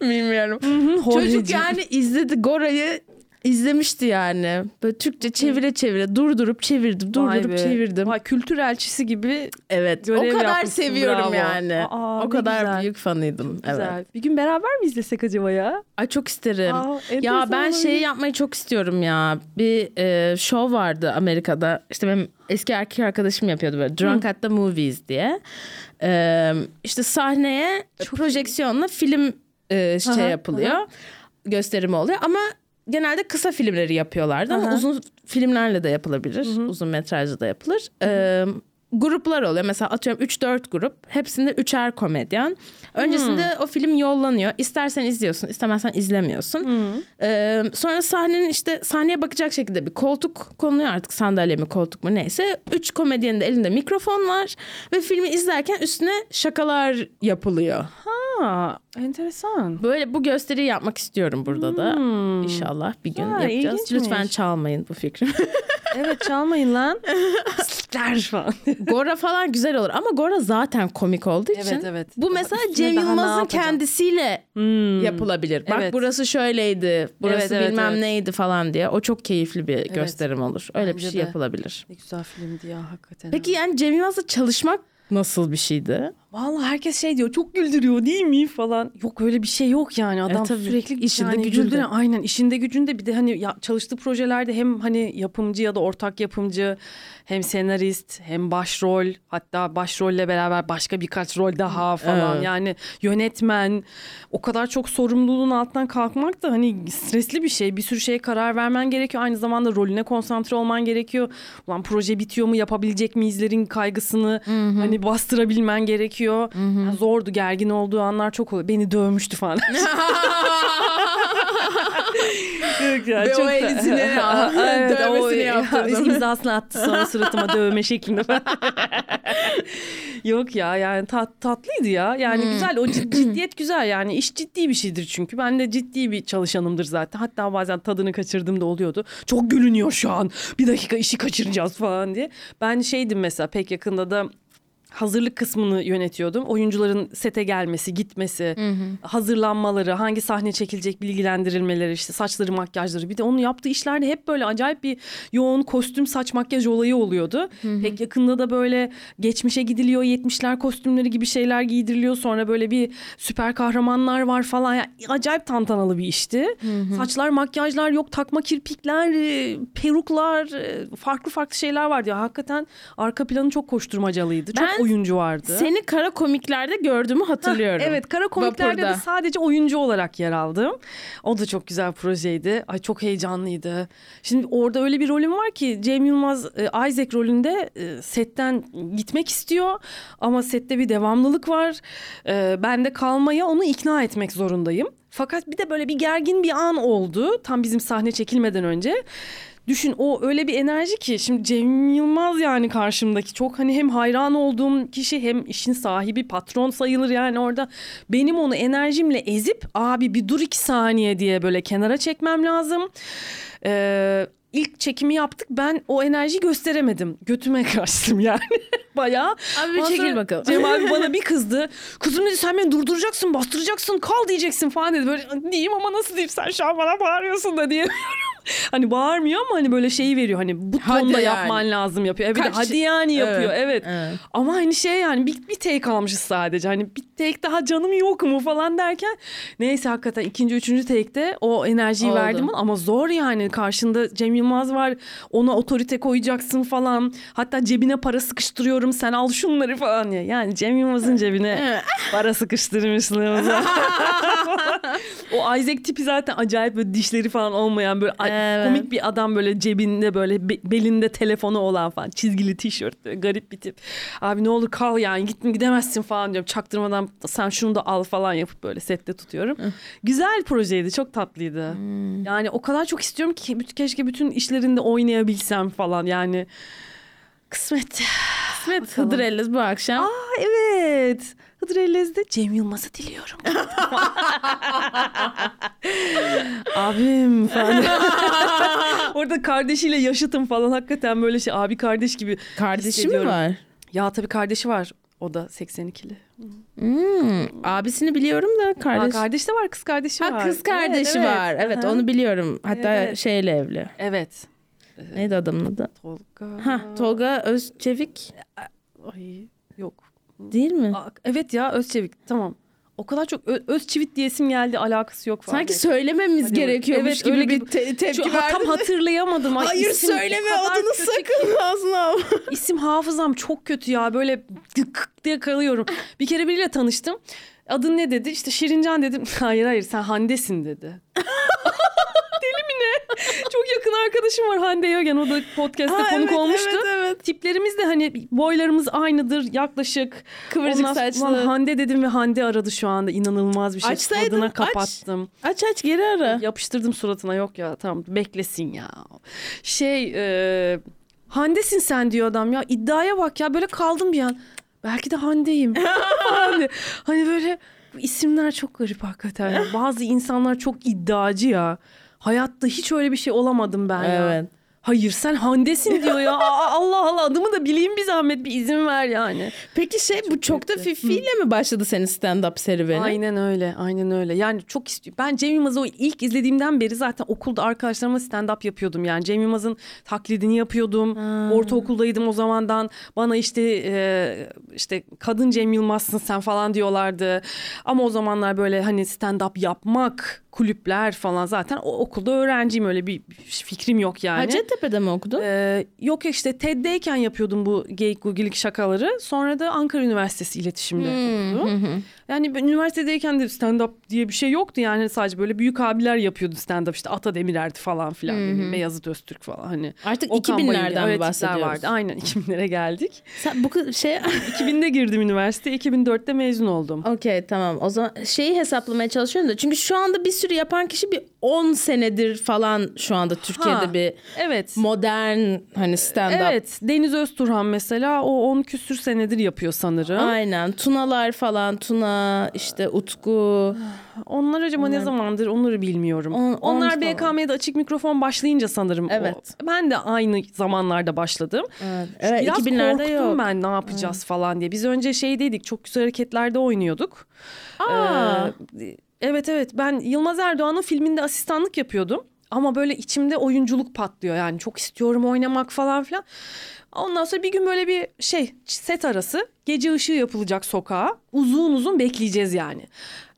Bilmiyorum. Çocuk Jorge'cim. yani izledi Gora'yı izlemişti yani. Böyle Türkçe çevire çevire durdurup çevirdim, Vay durdurup be. çevirdim. Vay, kültür elçisi gibi Evet. görev o kadar yapmışsın, seviyorum bravo. yani. Aa, o kadar güzel. büyük fanıydım. güzel. Evet. Bir gün beraber mi izlesek acaba ya? Ay çok isterim. Aa, ya enteresan ben olabilir. şeyi yapmayı çok istiyorum ya. Bir e, show vardı Amerika'da. İşte benim eski erkek arkadaşım yapıyordu böyle. Drunk at the Movies diye. E, işte sahneye projeksiyonla film e, şey Aha, yapılıyor. Gösterimi oluyor ama genelde kısa filmleri yapıyorlardı ama Aha. uzun filmlerle de yapılabilir. Uzun metrajlı da yapılır. E, gruplar oluyor. Mesela atıyorum 3-4 grup. Hepsinde üçer komedyen. Öncesinde o film yollanıyor. İstersen izliyorsun, istemezsen izlemiyorsun. Ee, sonra sahnenin işte sahneye bakacak şekilde bir koltuk konuluyor artık sandalye mi koltuk mu neyse. Üç komedyenin de elinde mikrofon var ve filmi izlerken üstüne şakalar yapılıyor. Ha, enteresan. Böyle bu gösteriyi yapmak istiyorum burada da. İnşallah bir gün Ha, yapacağız. ilginçmiş. Lütfen çalmayın bu fikri. Evet çalmayın lan. Pislikler falan. Gora falan güzel olur ama Gora zaten komik olduğu için. Evet, evet. Bu mesela Cem daha ne Yılmaz'ın kendisiyle yapılabilir. Bak Evet. burası şöyleydi, burası Evet, evet, bilmem evet. neydi falan diye. O çok keyifli bir gösterim olur. Öyle bir Bence şey de. yapılabilir. Ne güzel filmdi ya hakikaten. Peki yani Cem Yılmaz'la çalışmak nasıl bir şeydi? Vallahi herkes şey diyor çok güldürüyor değil mi falan. Yok öyle bir şey yok yani adam E, tabii. sürekli İşinde yani gücünde. güldüren- aynen işinde gücünde bir de hani ya, çalıştığı projelerde hem hani yapımcı ya da ortak yapımcı hem senarist hem başrol hatta başrolle beraber başka birkaç rol daha falan Evet. yani yönetmen o kadar çok sorumluluğun altından kalkmak da hani stresli bir şey bir sürü şeye karar vermen gerekiyor aynı zamanda rolüne konsantre olman gerekiyor ulan proje bitiyor mu yapabilecek miyizlerin kaygısını hani bastırabilmen gerekiyor Yani zordu gergin olduğu anlar çok oluyor beni dövmüştü falan Yok ya, Ve o çok da- elisine Evet, dövmesini o- yaptırdım. imzasını attı sonra suratıma dövme şeklinde. Yok ya yani tat, tatlıydı ya. Yani güzel o cid- ciddiyet güzel yani iş ciddi bir şeydir çünkü. Ben de ciddi bir çalışanımdır zaten. Hatta bazen tadını kaçırdığım da oluyordu. Çok gülünüyor şu an. Bir dakika işi kaçıracağız falan diye. Ben şeydim mesela pek yakında da hazırlık kısmını yönetiyordum. Oyuncuların sete gelmesi, gitmesi, hazırlanmaları, hangi sahne çekilecek bilgilendirilmeleri, işte saçları, makyajları. Bir de onun yaptığı işlerde hep böyle acayip bir yoğun kostüm, saç, makyaj olayı oluyordu. Pek yakında da böyle geçmişe gidiliyor, 70'ler kostümleri gibi şeyler giydiriliyor. Sonra böyle bir süper kahramanlar var falan. Yani acayip tantanalı bir işti. Saçlar, makyajlar yok, takma kirpikler, e, peruklar, e, farklı farklı şeyler vardı. Ya, hakikaten arka planı çok koşturmacalıydı. Çok Ben oyuncu vardı. Seni kara komiklerde gördüğümü hatırlıyorum. Evet kara komiklerde de Vapurda. sadece oyuncu olarak yer aldım. O da çok güzel projeydi. Ay çok heyecanlıydı. Şimdi orada öyle bir rolüm var ki Cem Yılmaz e, Isaac rolünde e, setten gitmek istiyor. Ama sette bir devamlılık var. E, ben de kalmaya onu ikna etmek zorundayım. Fakat bir de böyle bir gergin bir an oldu. Tam bizim sahne çekilmeden önce. Düşün o öyle bir enerji ki şimdi Cem Yılmaz yani karşımdaki çok hani hem hayran olduğum kişi hem işin sahibi patron sayılır yani orada benim onu enerjimle ezip abi bir dur iki saniye diye böyle kenara çekmem lazım. Ee, ilk çekimi yaptık ben o enerjiyi gösteremedim götüme kaçtım yani bayağı. Abi bir çekil bakalım. Cem abi bana bir kızdı. Kızım dedi sen beni durduracaksın, bastıracaksın, kal diyeceksin falan dedi. Böyle diyeyim ama nasıl diyeyim sen şu an bana bağırıyorsun da diye. hani bağırmıyor ama hani böyle şeyi veriyor. Hani bu Hadi tonda yani. yapman lazım yapıyor. Evet Kaç- hadi yani yapıyor. Evet, Evet. evet. Ama hani şey yani bir, bir take almışız sadece. Hani bir take daha canım yok mu falan derken. Neyse hakikaten ikinci, üçüncü take'te o enerjiyi Oldu. verdim. Ama zor yani. Karşında Cem Yılmaz var. Ona otorite koyacaksın falan. Hatta cebine para sıkıştırıyorum. Sen al şunları falan diye. Yani Cem Yılmaz'ın cebine para sıkıştırmışlığımız o Isaac tipi zaten acayip böyle dişleri falan olmayan böyle Evet. komik bir adam böyle cebinde böyle be- belinde telefonu olan falan çizgili tişört böyle garip bir tip. Abi ne olur kal yani git gidemezsin falan diyorum. Çaktırmadan sen şunu da al falan yapıp böyle sette tutuyorum. Güzel projeydi çok tatlıydı. Yani o kadar çok istiyorum ki keşke bütün işlerinde oynayabilsem falan yani. Kısmet. Kısmet Hıdır Ellez bu akşam. Aa evet. Hıdır Ellez'de Cem Yılmaz'ı diliyorum. Abim falan. Orada kardeşiyle yaşıtım falan hakikaten böyle şey abi kardeş gibi. Kardeşi mi var? Ya tabii kardeşi var. O da 82'li. Hmm, abisini biliyorum da Kardeş. Aa, kardeş de var, kız kardeşi Ha var. kız kardeşi Evet, var. Evet Aha. onu biliyorum. Hatta Evet. şeyle evli. Evet. Neydi adamın adı? Tolga. Ha Tolga Özçevik Ay yok. Değil mi? Aa, evet ya Özçevik tamam. O kadar çok Ö- Özçivit diyesim geldi alakası yok falan. Sanki söylememiz Hadi gerekiyormuş evet, gibi öyle bir te- tepki Şu, ha, tam verdin. hatırlayamadım. Ay, Hayır isim söyleme adını sakın ağzına alma. İsim hafızam çok kötü ya böyle dık diye kalıyorum. Bir kere biriyle tanıştım. Adın ne dedi? İşte Şirincan dedim. Hayır hayır sen Hande'sin dedi. Deli mi ne? Çok yakın arkadaşım var Hande Yogen. O da podcast'te Ha, konuk evet, olmuştu. evet, evet. Tiplerimiz de hani boylarımız aynıdır yaklaşık. Kıvırcık Ondan- saçlı. Ulan Hande dedim ve Hande aradı şu anda inanılmaz bir şey. Açsaydın, Tadına aç. kapattım. Aç aç geri ara. Yapıştırdım suratına yok ya tamam beklesin ya. Şey e, Hande'sin sen diyor adam ya iddiaya bak ya böyle kaldım bir an. Belki de Hande'yim. hani, hani böyle isimler çok garip hakikaten. Bazı insanlar çok iddiacı ya. Hayatta hiç öyle bir şey olamadım ben ya. Evet. Hayır sen Hande'sin diyor ya. Aa, Allah Allah adımı da bileyim bir zahmet bir izin ver yani. Peki şey bu çok da. Fifi'yle mi başladı senin stand-up serüveni? Aynen öyle, aynen öyle. Yani çok istiyorum. Ben Cem Yılmaz'ı o ilk izlediğimden beri zaten okulda arkadaşlarıma stand-up yapıyordum. Yani Cem Yılmaz'ın taklidini yapıyordum. Ortaokuldaydım o zamandan. Bana işte e, işte kadın Cem Yılmaz'sın sen falan diyorlardı. Ama o zamanlar böyle hani stand-up yapmak, kulüpler falan zaten o okulda öğrenciyim öyle bir fikrim yok yani. Hacettepe'de mi okudun? Ee, yok işte TED'deyken yapıyordum bu geyik gugilik şakaları. Sonra da Ankara Üniversitesi iletişimde okudum. Yani ben üniversitedeyken de stand-up diye bir şey yoktu. Yani sadece böyle büyük abiler yapıyordu stand-up. İşte Ata Demirer'di falan filan. ne bileyim, Beyazıt Öztürk falan hani. Artık Okan 2000'lerden Bayülgen, mi bahsediyoruz? vardı. Aynen 2000'lere geldik. Sen bu şey 2000'de girdim üniversite. 2004'te mezun oldum. Okey tamam o zaman şeyi hesaplamaya çalışıyorum da çünkü şu anda bir sürü yapan kişi bir 10 senedir falan şu anda Türkiye'de Ha, bir Evet. modern hani stand-up. Evet Deniz Özturhan mesela o 10 küsür senedir yapıyor sanırım. Aynen Tunalar falan Tuna işte Utku. Onlar acaba ne zamandır onları bilmiyorum. On- on Onlar falan. BKM'de açık mikrofon başlayınca sanırım. o- Evet. ben de aynı zamanlarda başladım. Evet, evet Biraz 2000'lerde korktum yok. ben ne yapacağız falan diye. Biz önce şeydeydik çok güzel hareketlerde oynuyorduk. Aa. Ee, evet evet ben Yılmaz Erdoğan'ın filminde asistanlık yapıyordum. Ama böyle içimde oyunculuk patlıyor yani çok istiyorum oynamak falan filan. Ondan sonra bir gün böyle bir şey set arası gece ışığı yapılacak sokağa uzun uzun bekleyeceğiz yani.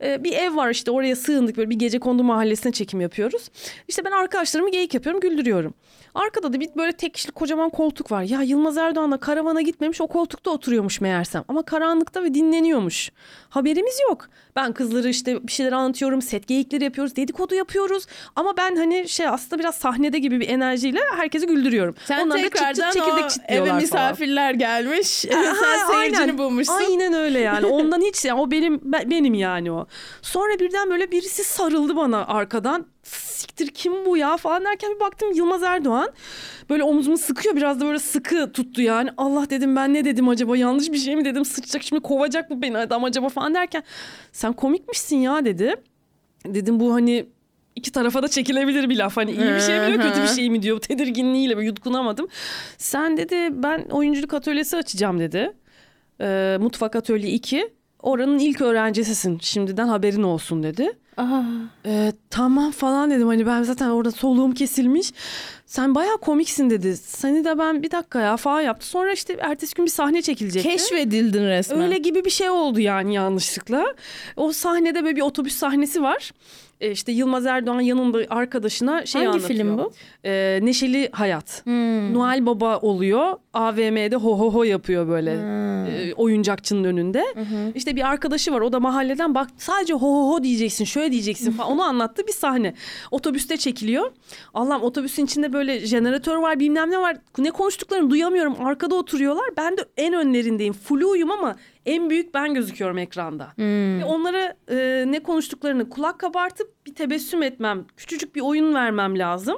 Ee, bir ev var işte oraya sığındık böyle bir gece kondu mahallesine çekim yapıyoruz. İşte ben arkadaşlarımı geyik yapıyorum güldürüyorum. Arkada da bir böyle tek kişilik kocaman koltuk var. Ya Yılmaz Erdoğan'la karavana gitmemiş o koltukta oturuyormuş meğersem. Ama karanlıkta ve dinleniyormuş. Haberimiz yok. Ben kızları işte bir şeyler anlatıyorum. Set geyikleri yapıyoruz. Dedikodu yapıyoruz. Ama ben hani şey aslında biraz sahnede gibi bir enerjiyle herkesi güldürüyorum. Sen Onlar da çıt çıt tekrardan çekirdek o eve misafirler gelmiş. Sen Aha, aynen. bulmuşsun. Aynen öyle yani. Ondan hiç yani o benim ben- benim yani o. Sonra birden böyle birisi sarıldı bana arkadan. Siktir kim bu ya falan derken bir baktım Yılmaz Erdoğan. Böyle omzumu sıkıyor biraz da böyle sıkı tuttu yani. Allah dedim ben ne dedim acaba yanlış bir şey mi dedim sıçacak şimdi kovacak mı beni adam acaba falan derken. Sen komikmişsin ya dedi. Dedim bu hani iki tarafa da çekilebilir bir laf. Hani iyi bir şey mi diyor kötü bir şey mi diyor. Tedirginliğiyle böyle yutkunamadım. Sen dedi ben oyunculuk atölyesi açacağım dedi. Ee, Mutfak Atölye 2. Oranın ilk öğrencisisin. Şimdiden haberin olsun dedi. Aa. Ee, tamam falan dedim. Hani ben zaten orada soluğum kesilmiş. Sen bayağı komiksin dedi. Seni de ben bir dakika ya falan yaptı. Sonra işte ertesi gün bir sahne çekilecekti. Keşfedildin resmen. Öyle gibi bir şey oldu yani yanlışlıkla. O sahnede böyle bir otobüs sahnesi var. Ee, işte Yılmaz Erdoğan yanında arkadaşına şey Hangi anlatıyor. film bu? Ee, Neşeli Hayat. Hmm. Noel Baba oluyor. AVM'de ho ho ho yapıyor böyle Hmm. e, oyuncakçının önünde. İşte bir arkadaşı var o da mahalleden bak sadece ho ho ho diyeceksin şöyle diyeceksin falan onu anlattı bir sahne. Otobüste çekiliyor. Allah'ım otobüsün içinde böyle jeneratör var bilmem ne var. Ne konuştuklarını duyamıyorum arkada oturuyorlar. Ben de en önlerindeyim. Fluyum ama en büyük ben gözüküyorum ekranda. Hmm. Ve onlara e, ne konuştuklarını kulak kabartıp bir tebessüm etmem, küçücük bir oyun vermem lazım.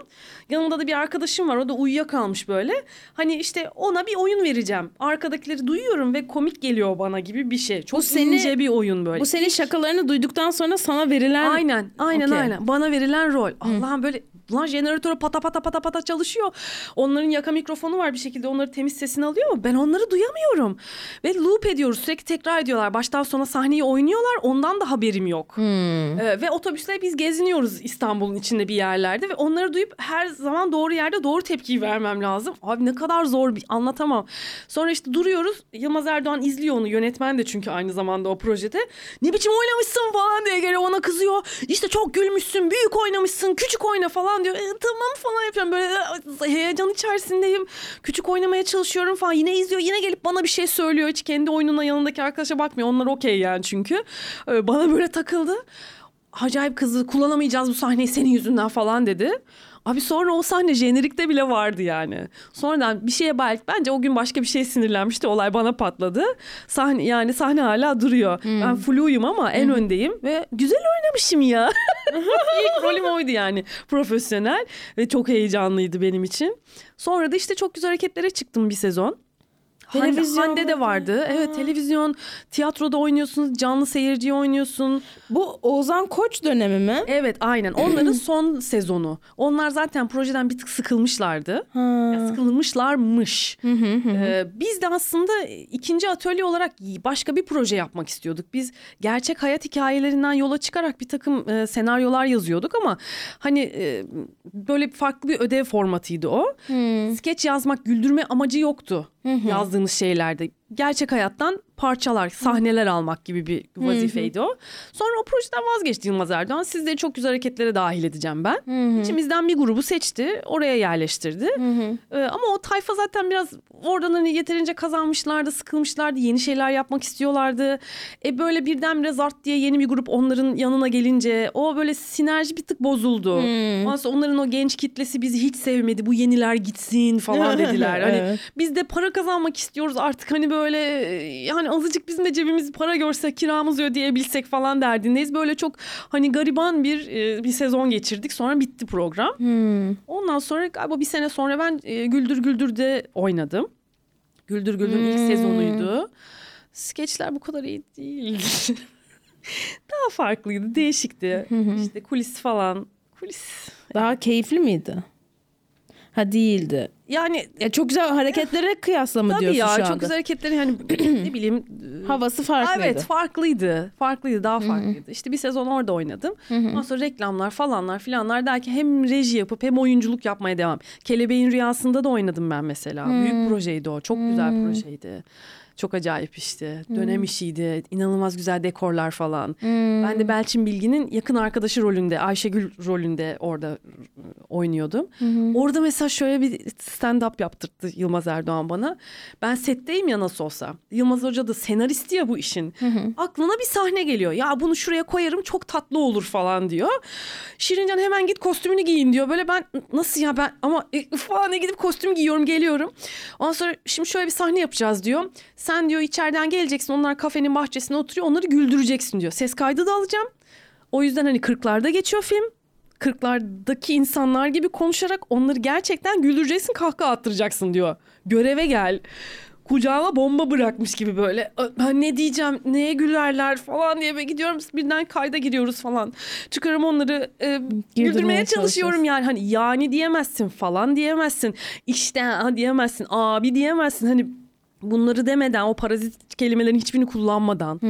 Yanımda da bir arkadaşım var, o da uyuyakalmış böyle. Hani işte ona bir oyun vereceğim. Arkadakileri duyuyorum ve komik geliyor bana gibi bir şey. Çok Bu seni- ince bir oyun böyle. Bu senin şakalarını duyduktan sonra sana verilen Aynen, aynen, Okey. aynen. Bana verilen rol. Allah'ım böyle lan jeneratörü pata pata pata pata çalışıyor. Onların yaka mikrofonu var bir şekilde onları temiz sesini alıyor ama ben onları duyamıyorum. Ve loop ediyoruz sürekli tekrar ediyorlar. Baştan sona sahneyi oynuyorlar ondan da haberim yok. Hmm. Ee, ve otobüsle biz geziniyoruz İstanbul'un içinde bir yerlerde ve onları duyup her zaman doğru yerde doğru tepkiyi vermem lazım. Abi ne kadar zor bir anlatamam. Sonra işte duruyoruz. Yılmaz Erdoğan izliyor onu. Yönetmen de çünkü aynı zamanda o projede. Ne biçim oynamışsın falan diye geliyor ona kızıyor. İşte çok gülmüşsün, büyük oynamışsın, küçük oyna falan diyor. E, tamam falan yapıyorum böyle e, heyecan içerisindeyim. Küçük oynamaya çalışıyorum falan. Yine izliyor, yine gelip bana bir şey söylüyor. Hiç kendi oyununa yanındaki arkadaşa bakmıyor. Onlar okey yani çünkü. Ee, bana böyle takıldı. acayip kızdı kullanamayacağız bu sahneyi senin yüzünden falan dedi. Abi sonra o sahne jenerikte bile vardı yani. Sonradan bir şeye belki bence o gün başka bir şeye sinirlenmişti. Olay bana patladı. Sahne yani sahne hala duruyor. Hmm. Ben fluyum ama en öndeyim ve güzel oynamışım ya. İlk rolüm oydu yani profesyonel ve çok heyecanlıydı benim için. Sonra da işte çok güzel hareketlere çıktım bir sezon. Televizyon Hande de vardı. Evet televizyon, tiyatroda oynuyorsun, canlı seyirciyi oynuyorsun. Bu Oğuzhan Koç dönemi mi? Evet aynen onların son sezonu. Onlar zaten projeden bir tık sıkılmışlardı. Ha. Ya sıkılmışlarmış. Ee, biz de aslında ikinci atölye olarak başka bir proje yapmak istiyorduk. Biz gerçek hayat hikayelerinden yola çıkarak bir takım e, senaryolar yazıyorduk ama hani e, böyle farklı bir ödev formatıydı o. Skeç yazmak, güldürme amacı yoktu yazdığımız şeylerde. Gerçek hayattan parçalar, sahneler almak gibi bir vazifeydi o. Sonra o projeden vazgeçti Yılmaz Erdoğan. Sizleri çok güzel hareketlere dahil edeceğim ben. İçimizden bir grubu seçti, oraya yerleştirdi. Ee, ama o tayfa zaten biraz oradan hani yeterince kazanmışlardı, sıkılmışlardı, yeni şeyler yapmak istiyorlardı. E böyle birdenbire zart diye yeni bir grup onların yanına gelince o böyle sinerji bir tık bozuldu. Ondan sonra onların o genç kitlesi bizi hiç sevmedi. Bu yeniler gitsin falan dediler. Hani Evet. biz de para kazanmak istiyoruz artık hani böyle e, yani azıcık bizim de cebimiz para görse kiramızı ödeyebilsek falan derdindeyiz. Böyle çok hani gariban bir e, bir sezon geçirdik. Sonra bitti program. Hmm. Ondan sonra galiba bir sene sonra ben e, Güldür Güldür'de oynadım. Güldür Güldür'ün ilk Hmm. sezonuydu. Skeçler bu kadar iyi değil. Daha farklıydı, değişikti. işte kulis falan. Kulis. Daha keyifli miydi? Ha değildi. Yani Ya çok güzel hareketlere kıyasla mı tabii diyorsun ya şu çok anda? güzel hareketleri hani ne bileyim Havası farklıydı. Evet farklıydı. Farklıydı daha farklıydı. İşte bir sezon orada oynadım. Ondan sonra reklamlar falanlar filanlar derken hem reji yapıp hem oyunculuk yapmaya devam. Kelebeğin Rüyası'nda da oynadım ben mesela. Büyük projeydi o. Çok güzel projeydi. Çok acayip işte. Dönem işiydi. İnanılmaz güzel dekorlar falan. Ben de Belçin Bilgin'in yakın arkadaşı rolünde, Ayşegül rolünde orada oynuyordum. Orada mesela şöyle bir stand-up yaptırdı Yılmaz Erdoğan bana. Ben setteyim ya nasıl olsa. Yılmaz Hoca da senaristi ya bu işin. Aklına bir sahne geliyor. Ya bunu şuraya koyarım çok tatlı olur falan diyor. Şirincan hemen git kostümünü giyin diyor. Böyle ben nasıl ya ben ama e, falan gidip kostüm giyiyorum geliyorum. Ondan sonra şimdi şöyle bir sahne yapacağız diyor. Sen diyor içeriden geleceksin onlar kafenin bahçesine oturuyor onları güldüreceksin diyor. Ses kaydı da alacağım. O yüzden hani 40'larda geçiyor film. 40'lardaki insanlar gibi konuşarak onları gerçekten güldüreceksin kahkaha attıracaksın diyor. Göreve gel. Kucağıma bomba bırakmış gibi böyle. "Ö, Ben ne diyeceğim, neye gülerler falan diye böyle gidiyorum. Birden kayda giriyoruz falan. Çıkarım onları e, güldürmeye çalışıyorum yani. Hani yani diyemezsin falan diyemezsin. İşte ha diyemezsin, abi diyemezsin. Hani bunları demeden o parazit kelimelerin hiçbirini kullanmadan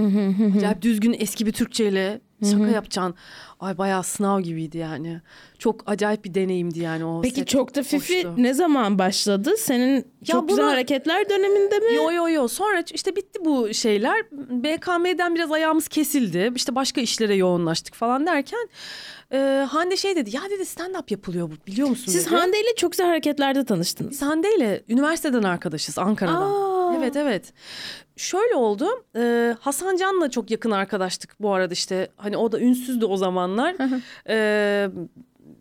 acayip düzgün eski bir Türkçeyle şaka yapacaksın. Ay bayağı sınav gibiydi yani. Çok acayip bir deneyimdi yani o. Peki set. çok da fifi hoştu. ne zaman başladı? Senin çok güzel bunu- hareketler döneminde mi? Yo yo yo sonra işte bitti bu şeyler. BKM'den biraz ayağımız kesildi. İşte başka işlere yoğunlaştık falan derken e, Hande şey dedi. Ya dedi stand up yapılıyor bu biliyor musun? Siz dedi. Hande ile çok güzel hareketlerde tanıştınız. Biz Hande ile üniversiteden arkadaşız Ankara'dan. Aa. Evet evet. Şöyle oldu. E, Hasan Can'la çok yakın arkadaştık bu arada işte. Hani o da ünsüzdü o zamanlar. E,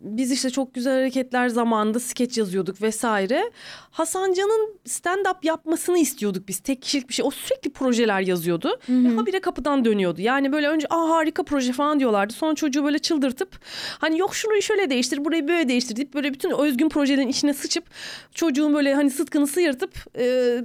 biz işte çok güzel hareketler zamanında skeç yazıyorduk vesaire. Hasan Can'ın stand-up yapmasını istiyorduk biz. Tek kişilik bir şey. O sürekli projeler yazıyordu. Ve habire kapıdan dönüyordu. Yani böyle önce Aa, harika proje falan diyorlardı. Sonra çocuğu böyle çıldırtıp hani yok şunu şöyle değiştir burayı böyle değiştir deyip böyle bütün özgün projelerin içine sıçıp çocuğun böyle hani sıtkını sıyırtıp e,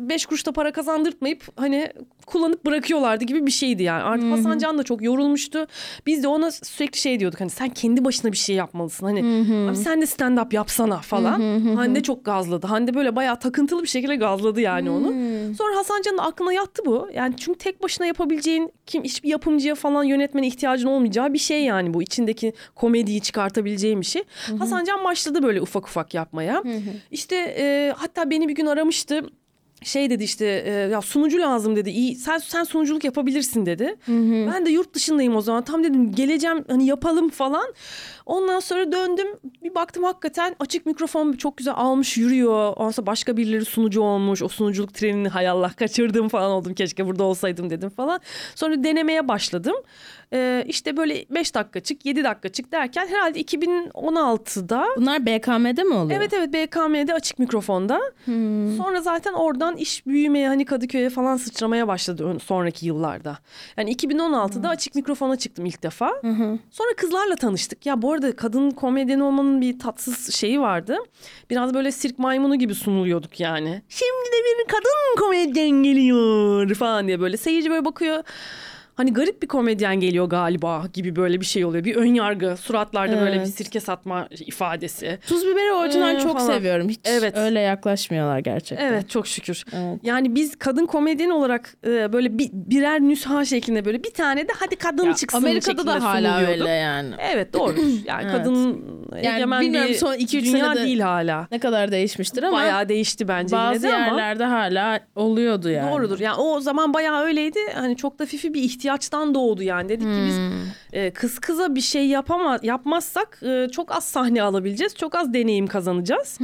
beş kuruşta para kazandırtmayıp hani kullanıp bırakıyorlardı gibi bir şeydi yani. Artık Hasan Can da çok yorulmuştu. Biz de ona sürekli şey diyorduk hani sen kendi başına bir şey yapmalısın. Hani abi sen de stand up yapsana falan. Hande çok gazladı. Hande böyle bayağı takıntılı bir şekilde gazladı yani onu. Sonra Hasan Can'ın aklına yattı bu. Yani çünkü tek başına yapabileceğin kim hiçbir yapımcıya falan yönetmene ihtiyacın olmayacağı bir şey yani bu. içindeki komediyi çıkartabileceğin bir şey. Hasan Can başladı böyle ufak ufak yapmaya. İşte e, hatta beni bir gün aramıştı. şey dedi işte e, ya sunucu lazım dedi. İyi sen sen sunuculuk yapabilirsin dedi. Ben de yurt dışındayım o zaman. Tam dedim geleceğim hani yapalım falan. Ondan sonra döndüm. Bir baktım hakikaten açık mikrofon çok güzel almış yürüyor. Ondan sonra başka birileri sunucu olmuş. O sunuculuk trenini hay Allah kaçırdım falan oldum. Keşke burada olsaydım dedim falan. Sonra denemeye başladım. Ee, işte böyle 5 dakika çık 7 dakika çık derken herhalde 2016'da Bunlar BKM'de mi oluyor? Evet evet BKM'de açık mikrofonda. Sonra zaten oradan iş büyümeye hani Kadıköy'e falan sıçramaya başladı sonraki yıllarda. Yani 2016'da açık mikrofona çıktım ilk defa. Sonra kızlarla tanıştık. Ya bu arada kadın komedyen olmanın bir tatsız şeyi vardı. Biraz böyle sirk maymunu gibi sunuluyorduk yani. Şimdi de bir kadın komedyen geliyor falan diye böyle seyirci böyle bakıyor. Hani garip bir komedyen geliyor galiba gibi böyle bir şey oluyor. Bir ön yargı, suratlarda böyle bir Evet. sirke satma ifadesi. Tuz biberi o açıdan Ee, çok falan. seviyorum. Hiç Evet. öyle yaklaşmıyorlar gerçekten. Evet çok şükür. Evet. Yani biz kadın komedyen olarak e, böyle bir, birer nüsha şeklinde böyle bir tane de hadi kadın Ya, çıksın Amerika'da da hala öyle yani. Evet doğru. Yani Evet. kadın egemen bilmiyorum, bir son iki, üç dünya senede- değil hala. Ne kadar değişmiştir ama Bayağı değişti bence bazı yine de ama. yerlerde hala oluyordu yani. Doğrudur. Yani o zaman bayağı öyleydi. Hani çok da fifi bir ihtiyaçtan doğdu yani. Dedik ki biz Hmm. e, kız kıza bir şey yapama, yapmazsak e, çok az sahne alabileceğiz. Çok az deneyim kazanacağız.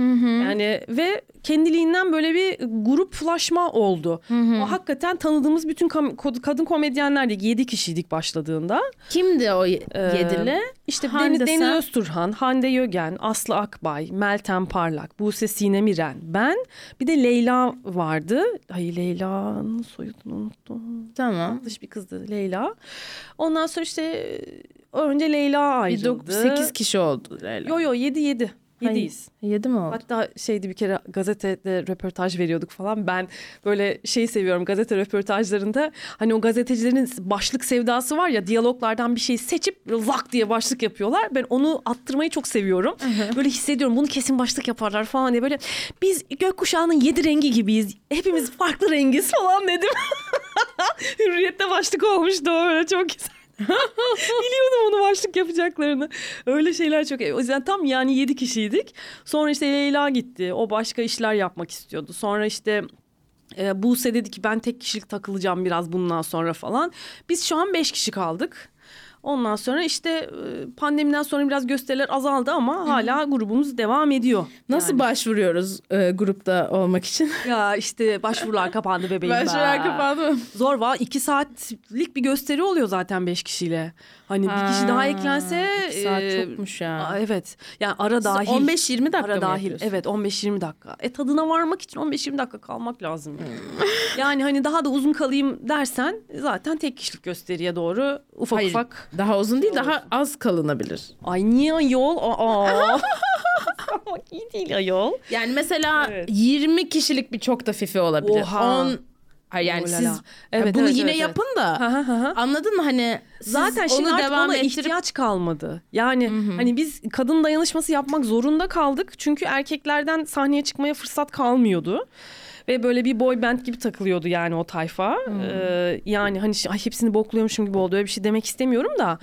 Yani ve kendiliğinden böyle bir gruplaşma oldu. O hakikaten tanıdığımız bütün kam- kadın komedyenlerdik. 7 kişiydik başladığında. Kimdi o Ee, yedili? İşte Hande Deniz, Deniz? Özturhan, Hande Yögen, Aslı Akbay, Meltem Parlak, Buse Sinem İren, ben. Bir de Leyla vardı. Ay Leyla'nın soyadını unuttum. Tamam. Tatlış bir kızdı Leyla. Ondan sonra işte e, önce Leyla ayrıldı. 8 kişi oldu. Öyle. Yo yo 7 7. Hayır. 7'yiz. 7 mi oldu? Hatta şeydi bir kere gazetede röportaj veriyorduk falan. Ben böyle şeyi seviyorum gazete röportajlarında. Hani o gazetecilerin başlık sevdası var ya diyaloglardan bir şey seçip lak diye başlık yapıyorlar. Ben onu attırmayı çok seviyorum. Böyle hissediyorum bunu kesin başlık yaparlar falan diye böyle. Biz gökkuşağının yedi rengi gibiyiz. Hepimiz farklı rengiz falan dedim. Hürriyette başlık olmuştu o çok güzel. Biliyordum onu başlık yapacaklarını. Öyle şeyler çok. O yüzden tam yani yedi kişiydik. Sonra işte Leyla gitti. O başka işler yapmak istiyordu. Sonra işte e, Buse dedi ki ben tek kişilik takılacağım biraz bundan sonra falan. Biz şu an beş kişi kaldık. Ondan sonra işte pandemiden sonra biraz gösteriler azaldı ama hala grubumuz devam ediyor. Nasıl Yani. başvuruyoruz e, grupta olmak için? Ya işte başvurular kapandı bebeğim. Başvurular kapandı? Zor var. iki saatlik bir gösteri oluyor zaten beş kişiyle. Hani bir kişi daha Ha, eklense. iki saat e, çokmuş ya. aa, evet. Yani ara dahil. 15-20 dakika Ara mı dahil. Evet 15-20 dakika. E tadına varmak için 15-20 dakika kalmak lazım. Yani. yani hani daha da uzun kalayım dersen zaten tek kişilik gösteriye doğru ufak Hayır, ufak. Daha uzun değil daha az kalınabilir. Ay niye ayol? Aa. İyi değil ayol. Yani mesela Evet. 20 kişilik bir çok da fifi olabilir. Oha. 10 Hayır yani Oh la siz. Evet, bunu evet, yine evet, yapın da hı hı hı. anladın mı hani Zaten şimdi artık devam ona ettirip ihtiyaç kalmadı. Yani hani biz kadın dayanışması yapmak zorunda kaldık. Çünkü erkeklerden sahneye çıkmaya fırsat kalmıyordu. Ve böyle bir boy band gibi takılıyordu yani o tayfa. Ee, yani hani ay hepsini bokluyormuşum gibi oldu. Öyle bir şey demek istemiyorum da.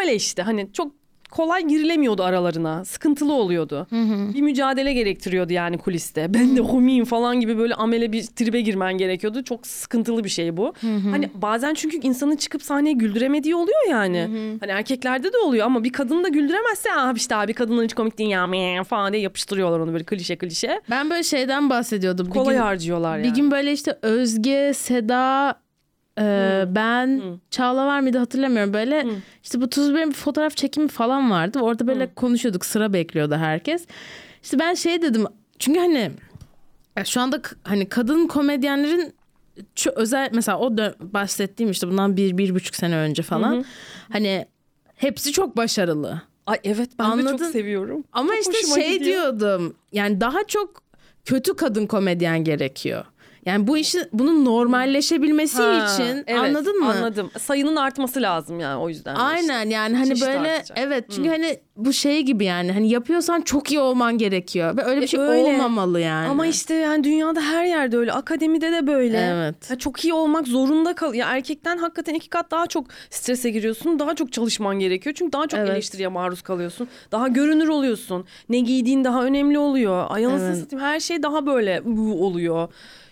Öyle işte hani çok kolay girilemiyordu aralarına. Sıkıntılı oluyordu. Bir mücadele gerektiriyordu yani kuliste. Ben de homiyim falan gibi böyle amele bir tribe girmen gerekiyordu. Çok sıkıntılı bir şey bu. Hani bazen çünkü insanın çıkıp sahneye güldüremediği oluyor yani. Hani erkeklerde de oluyor ama bir kadını da güldüremezse ah işte abi kadınlar hiç komik değil ya meh" falan diye yapıştırıyorlar onu böyle klişe klişe. ben böyle şeyden bahsediyordum. Bir Kolay gün- harcıyorlar yani. Bir gün böyle işte Özge, Seda, e, ben, Çağla var mıydı hatırlamıyorum. Böyle işte bu tuz biberin bir fotoğraf çekimi falan vardı. Orada böyle konuşuyorduk sıra bekliyordu herkes. İşte ben şey dedim çünkü hani şu anda hani kadın komedyenlerin şu özel mesela o bahsettiğim işte bundan bir, bir buçuk sene önce falan. Hani hepsi çok başarılı. Ay evet ben de Anladın? çok seviyorum. Ama Çok işte şey gidiyor. diyordum. Yani daha çok kötü kadın komedyen gerekiyor. Yani bu işin bunun normalleşebilmesi Ha, için evet, anladın mı? Anladım. Sayının artması lazım yani o yüzden. Aynen yani hani Çeşit böyle artacak. evet çünkü hani bu şey gibi yani hani yapıyorsan çok iyi olman gerekiyor ve öyle bir E, şey öyle. olmamalı yani. Ama işte yani dünyada her yerde öyle. Akademide de böyle. Evet. Ya çok iyi olmak zorunda kal. Ya erkekten hakikaten iki kat daha çok strese giriyorsun. Daha çok çalışman gerekiyor. Çünkü daha çok Evet. eleştiriye maruz kalıyorsun. Daha görünür oluyorsun. Ne giydiğin daha önemli oluyor. Ay anasını Evet. satayım her şey daha böyle bu oluyor.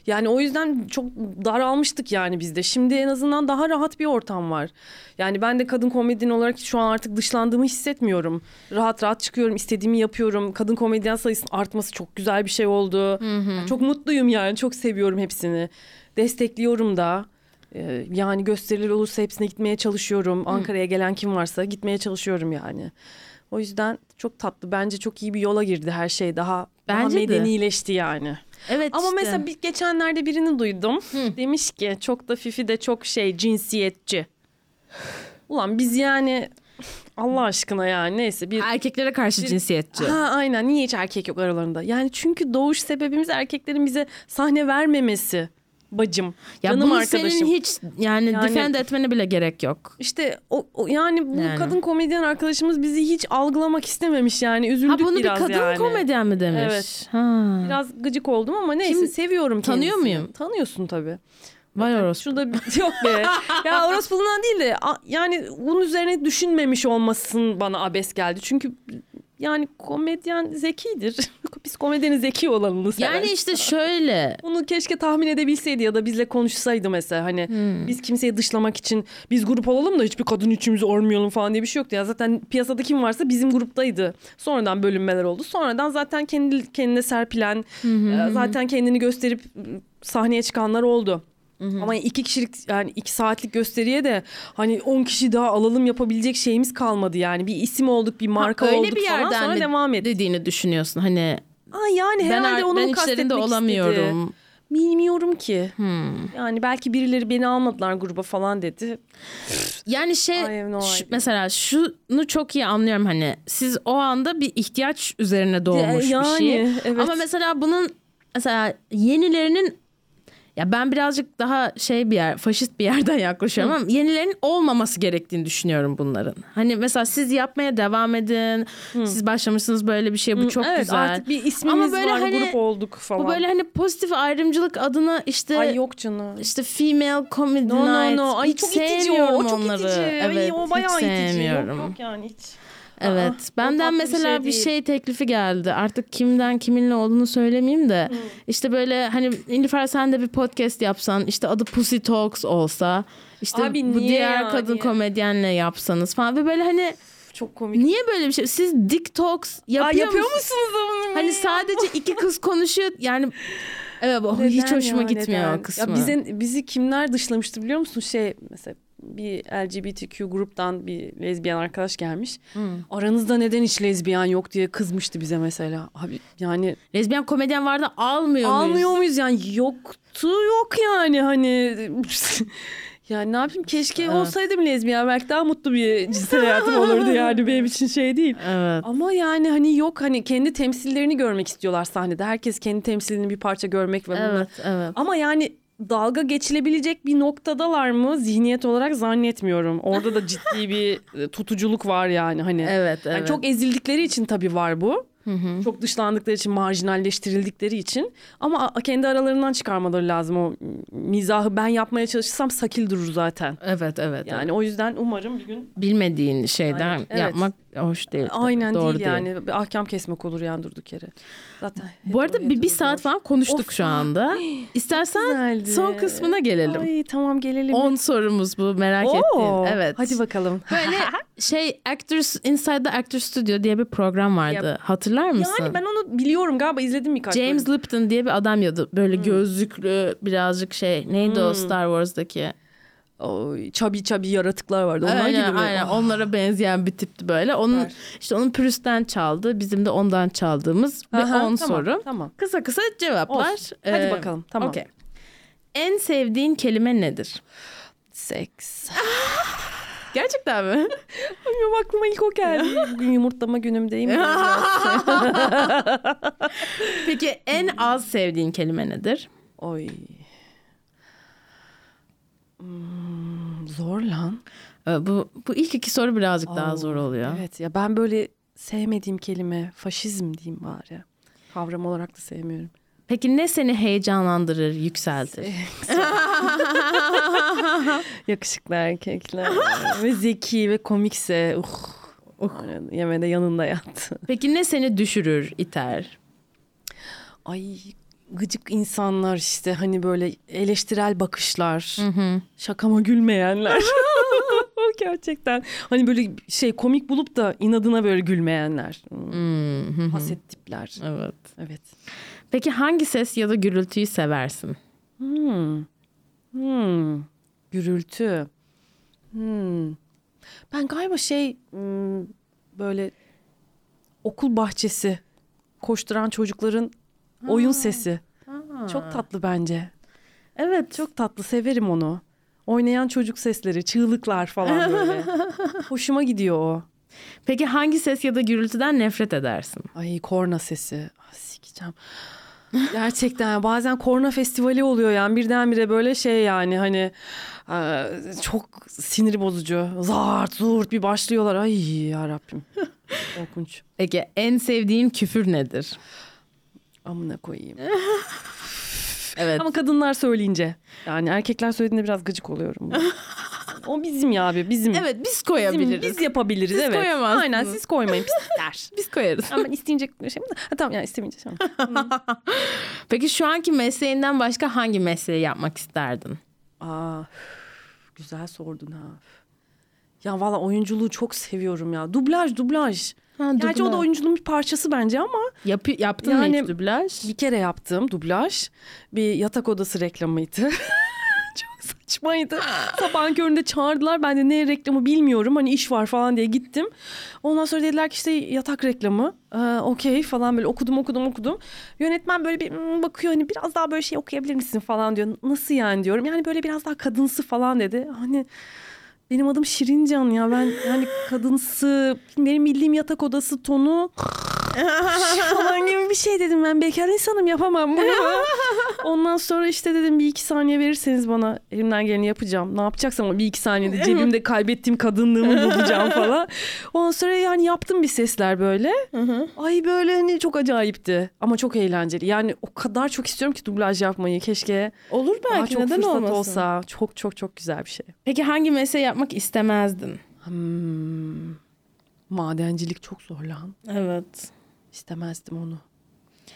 Yani o yüzden çok daralmıştık yani bizde. Şimdi en azından daha rahat bir ortam var. Yani ben de kadın komedyen olarak şu an artık dışlandığımı hissetmiyorum. Rahat rahat çıkıyorum, istediğimi yapıyorum. Kadın komedyen sayısının artması çok güzel bir şey oldu. Yani çok mutluyum yani, çok seviyorum hepsini. Destekliyorum da. Ee, yani gösteriler olursa hepsine gitmeye çalışıyorum. Ankara'ya gelen kim varsa gitmeye çalışıyorum yani. O yüzden çok tatlı. Bence çok iyi bir yola girdi her şey. Daha, daha Bence de. medenileşti yani. Evet Ama işte. mesela bir, geçenlerde birini duydum. Demiş ki çok da Fifi de çok şey cinsiyetçi. Ulan biz yani Allah aşkına yani neyse bir erkeklere karşı cinsiyetçi. Ha aynen niye hiç erkek yok aralarında? Yani çünkü doğuş sebebimiz erkeklerin bize sahne vermemesi. Bacım, ya canım bunu arkadaşım. senin hiç yani, Yani- defend etmene bile gerek yok. İşte o, o- yani bu Yani. kadın komedyen arkadaşımız bizi hiç algılamak istememiş yani üzüldük Ha bunu bir biraz kadın yani. komedyen mi demiş? Evet. Ha. Biraz gıcık oldum ama neyse Kim- seviyorum Tanıyor kendisini. muyum? Tanıyorsun tabii. Vay orospu. Şurada bir yok be. ya orospuluğundan değil de yani bunun üzerine düşünmemiş olmasın bana abes geldi. Çünkü yani komedyen zekidir. Biz komedyenin zeki olanını severiz. Yani işte şöyle. Bunu keşke tahmin edebilseydi ya da bizle konuşsaydı mesela hani Hmm. biz kimseyi dışlamak için biz grup olalım da hiçbir kadın içimizi örmeyelim falan diye bir şey yoktu ya zaten piyasada kim varsa bizim gruptaydı sonradan bölünmeler oldu sonradan zaten kendi kendine serpilen e, zaten kendini gösterip e, sahneye çıkanlar oldu. Ama iki kişilik yani iki saatlik gösteriye de hani 10 kişi daha alalım yapabilecek şeyimiz kalmadı yani bir isim olduk bir marka Ha, öyle olduk bir falan yerden sonra mi devam etti. dediğini düşünüyorsun. Hani Aa, yani herhalde onu ben mu kastetmek içlerinde istedi? olamıyorum. Bilmiyorum ki. Hmm. Yani belki birileri beni almadılar gruba falan dedi. Yani şey şu- mesela şunu çok iyi anlıyorum hani siz o anda bir ihtiyaç üzerine doğmuş yani, bir şey. evet. Ama mesela bunun mesela yenilerinin ya ben birazcık daha şey bir yer, faşist bir yerden yaklaşıyorum ama yenilerin olmaması gerektiğini düşünüyorum bunların. Hani mesela siz yapmaya devam edin. Siz başlamışsınız böyle bir şey bu çok evet, güzel. Artık bir ismimiz Ama böyle var, hani- grup olduk falan. Bu böyle hani pozitif ayrımcılık adına işte Ay yok canım. işte female comedy No no night. no. Ay hiç çok itici o. çok onları. itici. Evet, Ay, o bayağı hiç itici. sevmiyorum. Yok, yok yani hiç. Evet. Aa, Benden tatlı bir mesela şey bir şey teklifi geldi. Artık kimden kiminle olduğunu söylemeyeyim de. işte böyle hani Nilüfer sen de bir podcast yapsan işte adı Pussy Talks olsa işte Abi bu diğer ya, kadın niye? komedyenle yapsanız falan ve böyle hani Çok komik. niye böyle bir şey? Siz Dick Talks yapıyor, Ay, yapıyor musunuz? musunuz onu? Hani sadece iki kız konuşuyor yani evet bu hiç Neden hoşuma ya, gitmiyor neden? o kısmı. Ya bize, bizi kimler dışlamıştı biliyor musun? Şey mesela bir LGBTQ gruptan bir lezbiyen arkadaş gelmiş. Aranızda neden hiç lezbiyen yok diye kızmıştı bize mesela. Abi yani Lezbiyen komedyen vardı almıyor muyuz? almıyor muyuz yani yoktu yok yani hani yani ne yapayım keşke Evet. olsaydım lezbiyen belki daha mutlu bir cinsel hayatım olurdu yani benim için şey değil. Evet. Ama yani hani yok hani kendi temsillerini görmek istiyorlar sahnede. Herkes kendi temsilini bir parça görmek ve bunlar. Evet, evet. Ama yani dalga geçilebilecek bir noktadalar mı zihniyet olarak zannetmiyorum. Orada da ciddi bir e, tutuculuk var yani hani. Evet, Yani evet. çok ezildikleri için tabii var bu. Çok dışlandıkları için, marjinalleştirildikleri için. Ama kendi aralarından çıkarmaları lazım o mizahı. Ben yapmaya çalışırsam sakil durur zaten. Evet, evet. Yani o yüzden umarım bir gün bilmediğin şeyden evet. yapmak hoş değil. aynen Doğru değil yani. Bir ahkam kesmek olur yani durduk yere. Zaten. Bu arada bir, bir saat falan konuştuk Of şu ya. anda. İstersen Güzeldi. son kısmına gelelim. Ay tamam gelelim. 10 sorumuz bu merak Oo, ettiğin. Evet. Hadi bakalım. Böyle şey Actors Inside the Actors Studio diye bir program vardı. Hatırlar mısın? Yani ben onu biliyorum galiba izledim birkaç James bölüm. Lipton diye bir adam yadı. Böyle Hmm. gözlüklü birazcık şey. Neydi o Star Wars'daki? Çabi çabi yaratıklar vardı. Onlar aynen, gibi aynen. Ah, Onlara benzeyen bir tipti böyle. Onun Süper. işte onun pürüzden çaldı. Bizim de ondan çaldığımız aha, 10 tamam, soru. Tamam. Kısa kısa cevaplar. Olsun. Hadi Ee, bakalım. Tamam. okey. En sevdiğin kelime nedir? Seks. Gerçekten mi? Benim aklıma ilk o geldi. Bugün yumurtlama günümdeyim. Peki en az sevdiğin kelime nedir? Oy. Hmm, zor lan. Ee, Bu bu ilk iki soru birazcık daha Oo, zor oluyor. Evet ya ben böyle sevmediğim kelime faşizm diyeyim bari. Kavram olarak da sevmiyorum. Peki ne seni heyecanlandırır, yükseltir? Yakışıklı erkekler ve zeki ve komikse uh, uh. Yemede yanında yat. Peki ne seni düşürür, iter? Ay gıcık insanlar işte hani böyle eleştirel bakışlar, şakama gülmeyenler. Gerçekten hani böyle şey komik bulup da inadına böyle gülmeyenler. Hmm. Haset tipler. Evet. Evet. Peki hangi ses ya da gürültüyü seversin? Hmm. Hmm. Gürültü. Hmm. Ben galiba şey hmm, böyle okul bahçesi koşturan çocukların oyun sesi. Çok tatlı bence. Evet. Çok tatlı severim onu. Oynayan çocuk sesleri, çığlıklar falan böyle. Hoşuma gidiyor o. Peki hangi ses ya da gürültüden nefret edersin? Ay korna sesi. Ah, sikeceğim. Gerçekten bazen korna festivali oluyor yani birdenbire böyle şey yani hani e, çok sinir bozucu. Zart zurt bir başlıyorlar. Ay ya Rabbim. Korkunç. Peki en sevdiğin küfür nedir? Amına koyayım. Evet. Ama kadınlar söyleyince yani erkekler söylediğinde biraz gıcık oluyorum. o bizim ya abi bizim. Evet biz Bizim, koyabiliriz. biz yapabiliriz Siz evet. koyamazsınız. Aynen siz koymayın pislikler. Biz koyarız. Ama isteyince şey mi? Ha, tamam yani istemeyince şey mi? Peki şu anki mesleğinden başka hangi mesleği yapmak isterdin? Aa, güzel sordun ha. Ya valla oyunculuğu çok seviyorum ya. Dublaj, dublaj. Ha, Gerçi o da oyunculuğun bir parçası bence ama Yapı- yaptın mı Yani- hiç dublaj? bir kere yaptım dublaj. Bir yatak odası reklamıydı. çok saçmaydı. Sabahın köründe çağırdılar. Ben de ne reklamı bilmiyorum. Hani iş var falan diye gittim. Ondan sonra dediler ki işte yatak reklamı. Ee, Okey falan böyle okudum okudum okudum. Yönetmen böyle bir "Hmm," bakıyor hani biraz daha böyle şey okuyabilir misin falan diyor. Nasıl yani diyorum. Yani böyle biraz daha kadınsı falan dedi. Hani benim adım Şirincan ya. Ben yani kadınsı benim bildiğim yatak odası tonu falan gibi bir şey dedim ben bekar insanım yapamam bunu. Ondan sonra işte dedim bir iki saniye verirseniz bana elimden geleni yapacağım. Ne yapacaksam o bir iki saniyede cebimde kaybettiğim kadınlığımı bulacağım falan. Ondan sonra yani yaptım bir sesler böyle. Ay böyle hani çok acayipti ama çok eğlenceli. Yani o kadar çok istiyorum ki dublaj yapmayı. Keşke Olur belki çok neden fırsat olmasın? olsa. Çok çok çok güzel bir şey. Peki hangi mesleği yapmak istemezdin? Hmm. Madencilik çok zor lan. Evet. İstemezdim onu.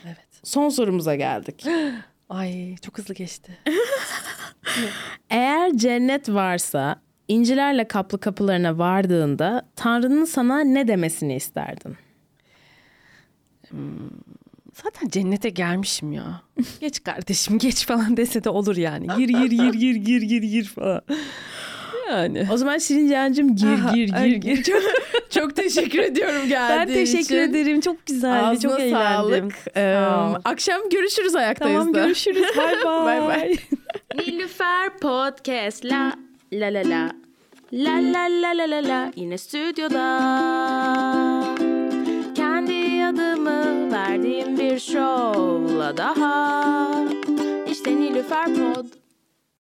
Evet. Son sorumuza geldik. Ay çok hızlı geçti. Eğer cennet varsa incilerle kaplı kapılarına vardığında Tanrı'nın sana ne demesini isterdin? Zaten cennete gelmişim ya. Geç kardeşim geç falan dese de olur yani. Gir gir gir gir gir gir gir falan. Yani. O zaman Şirin Cancım gir Aha, gir gir gir. Çok, çok teşekkür ediyorum geldiğin için. Ben teşekkür için. ederim. Çok güzeldi. Ağzına çok eğlendim. Sağlık. Ee, Sağ akşam görüşürüz ayaktayız Tamam da. görüşürüz. Bay bay. bay bay. Nilüfer Podcast la la la la. La la la la la la yine stüdyoda Kendi adımı verdiğim bir şovla daha İşte Nilüfer Pod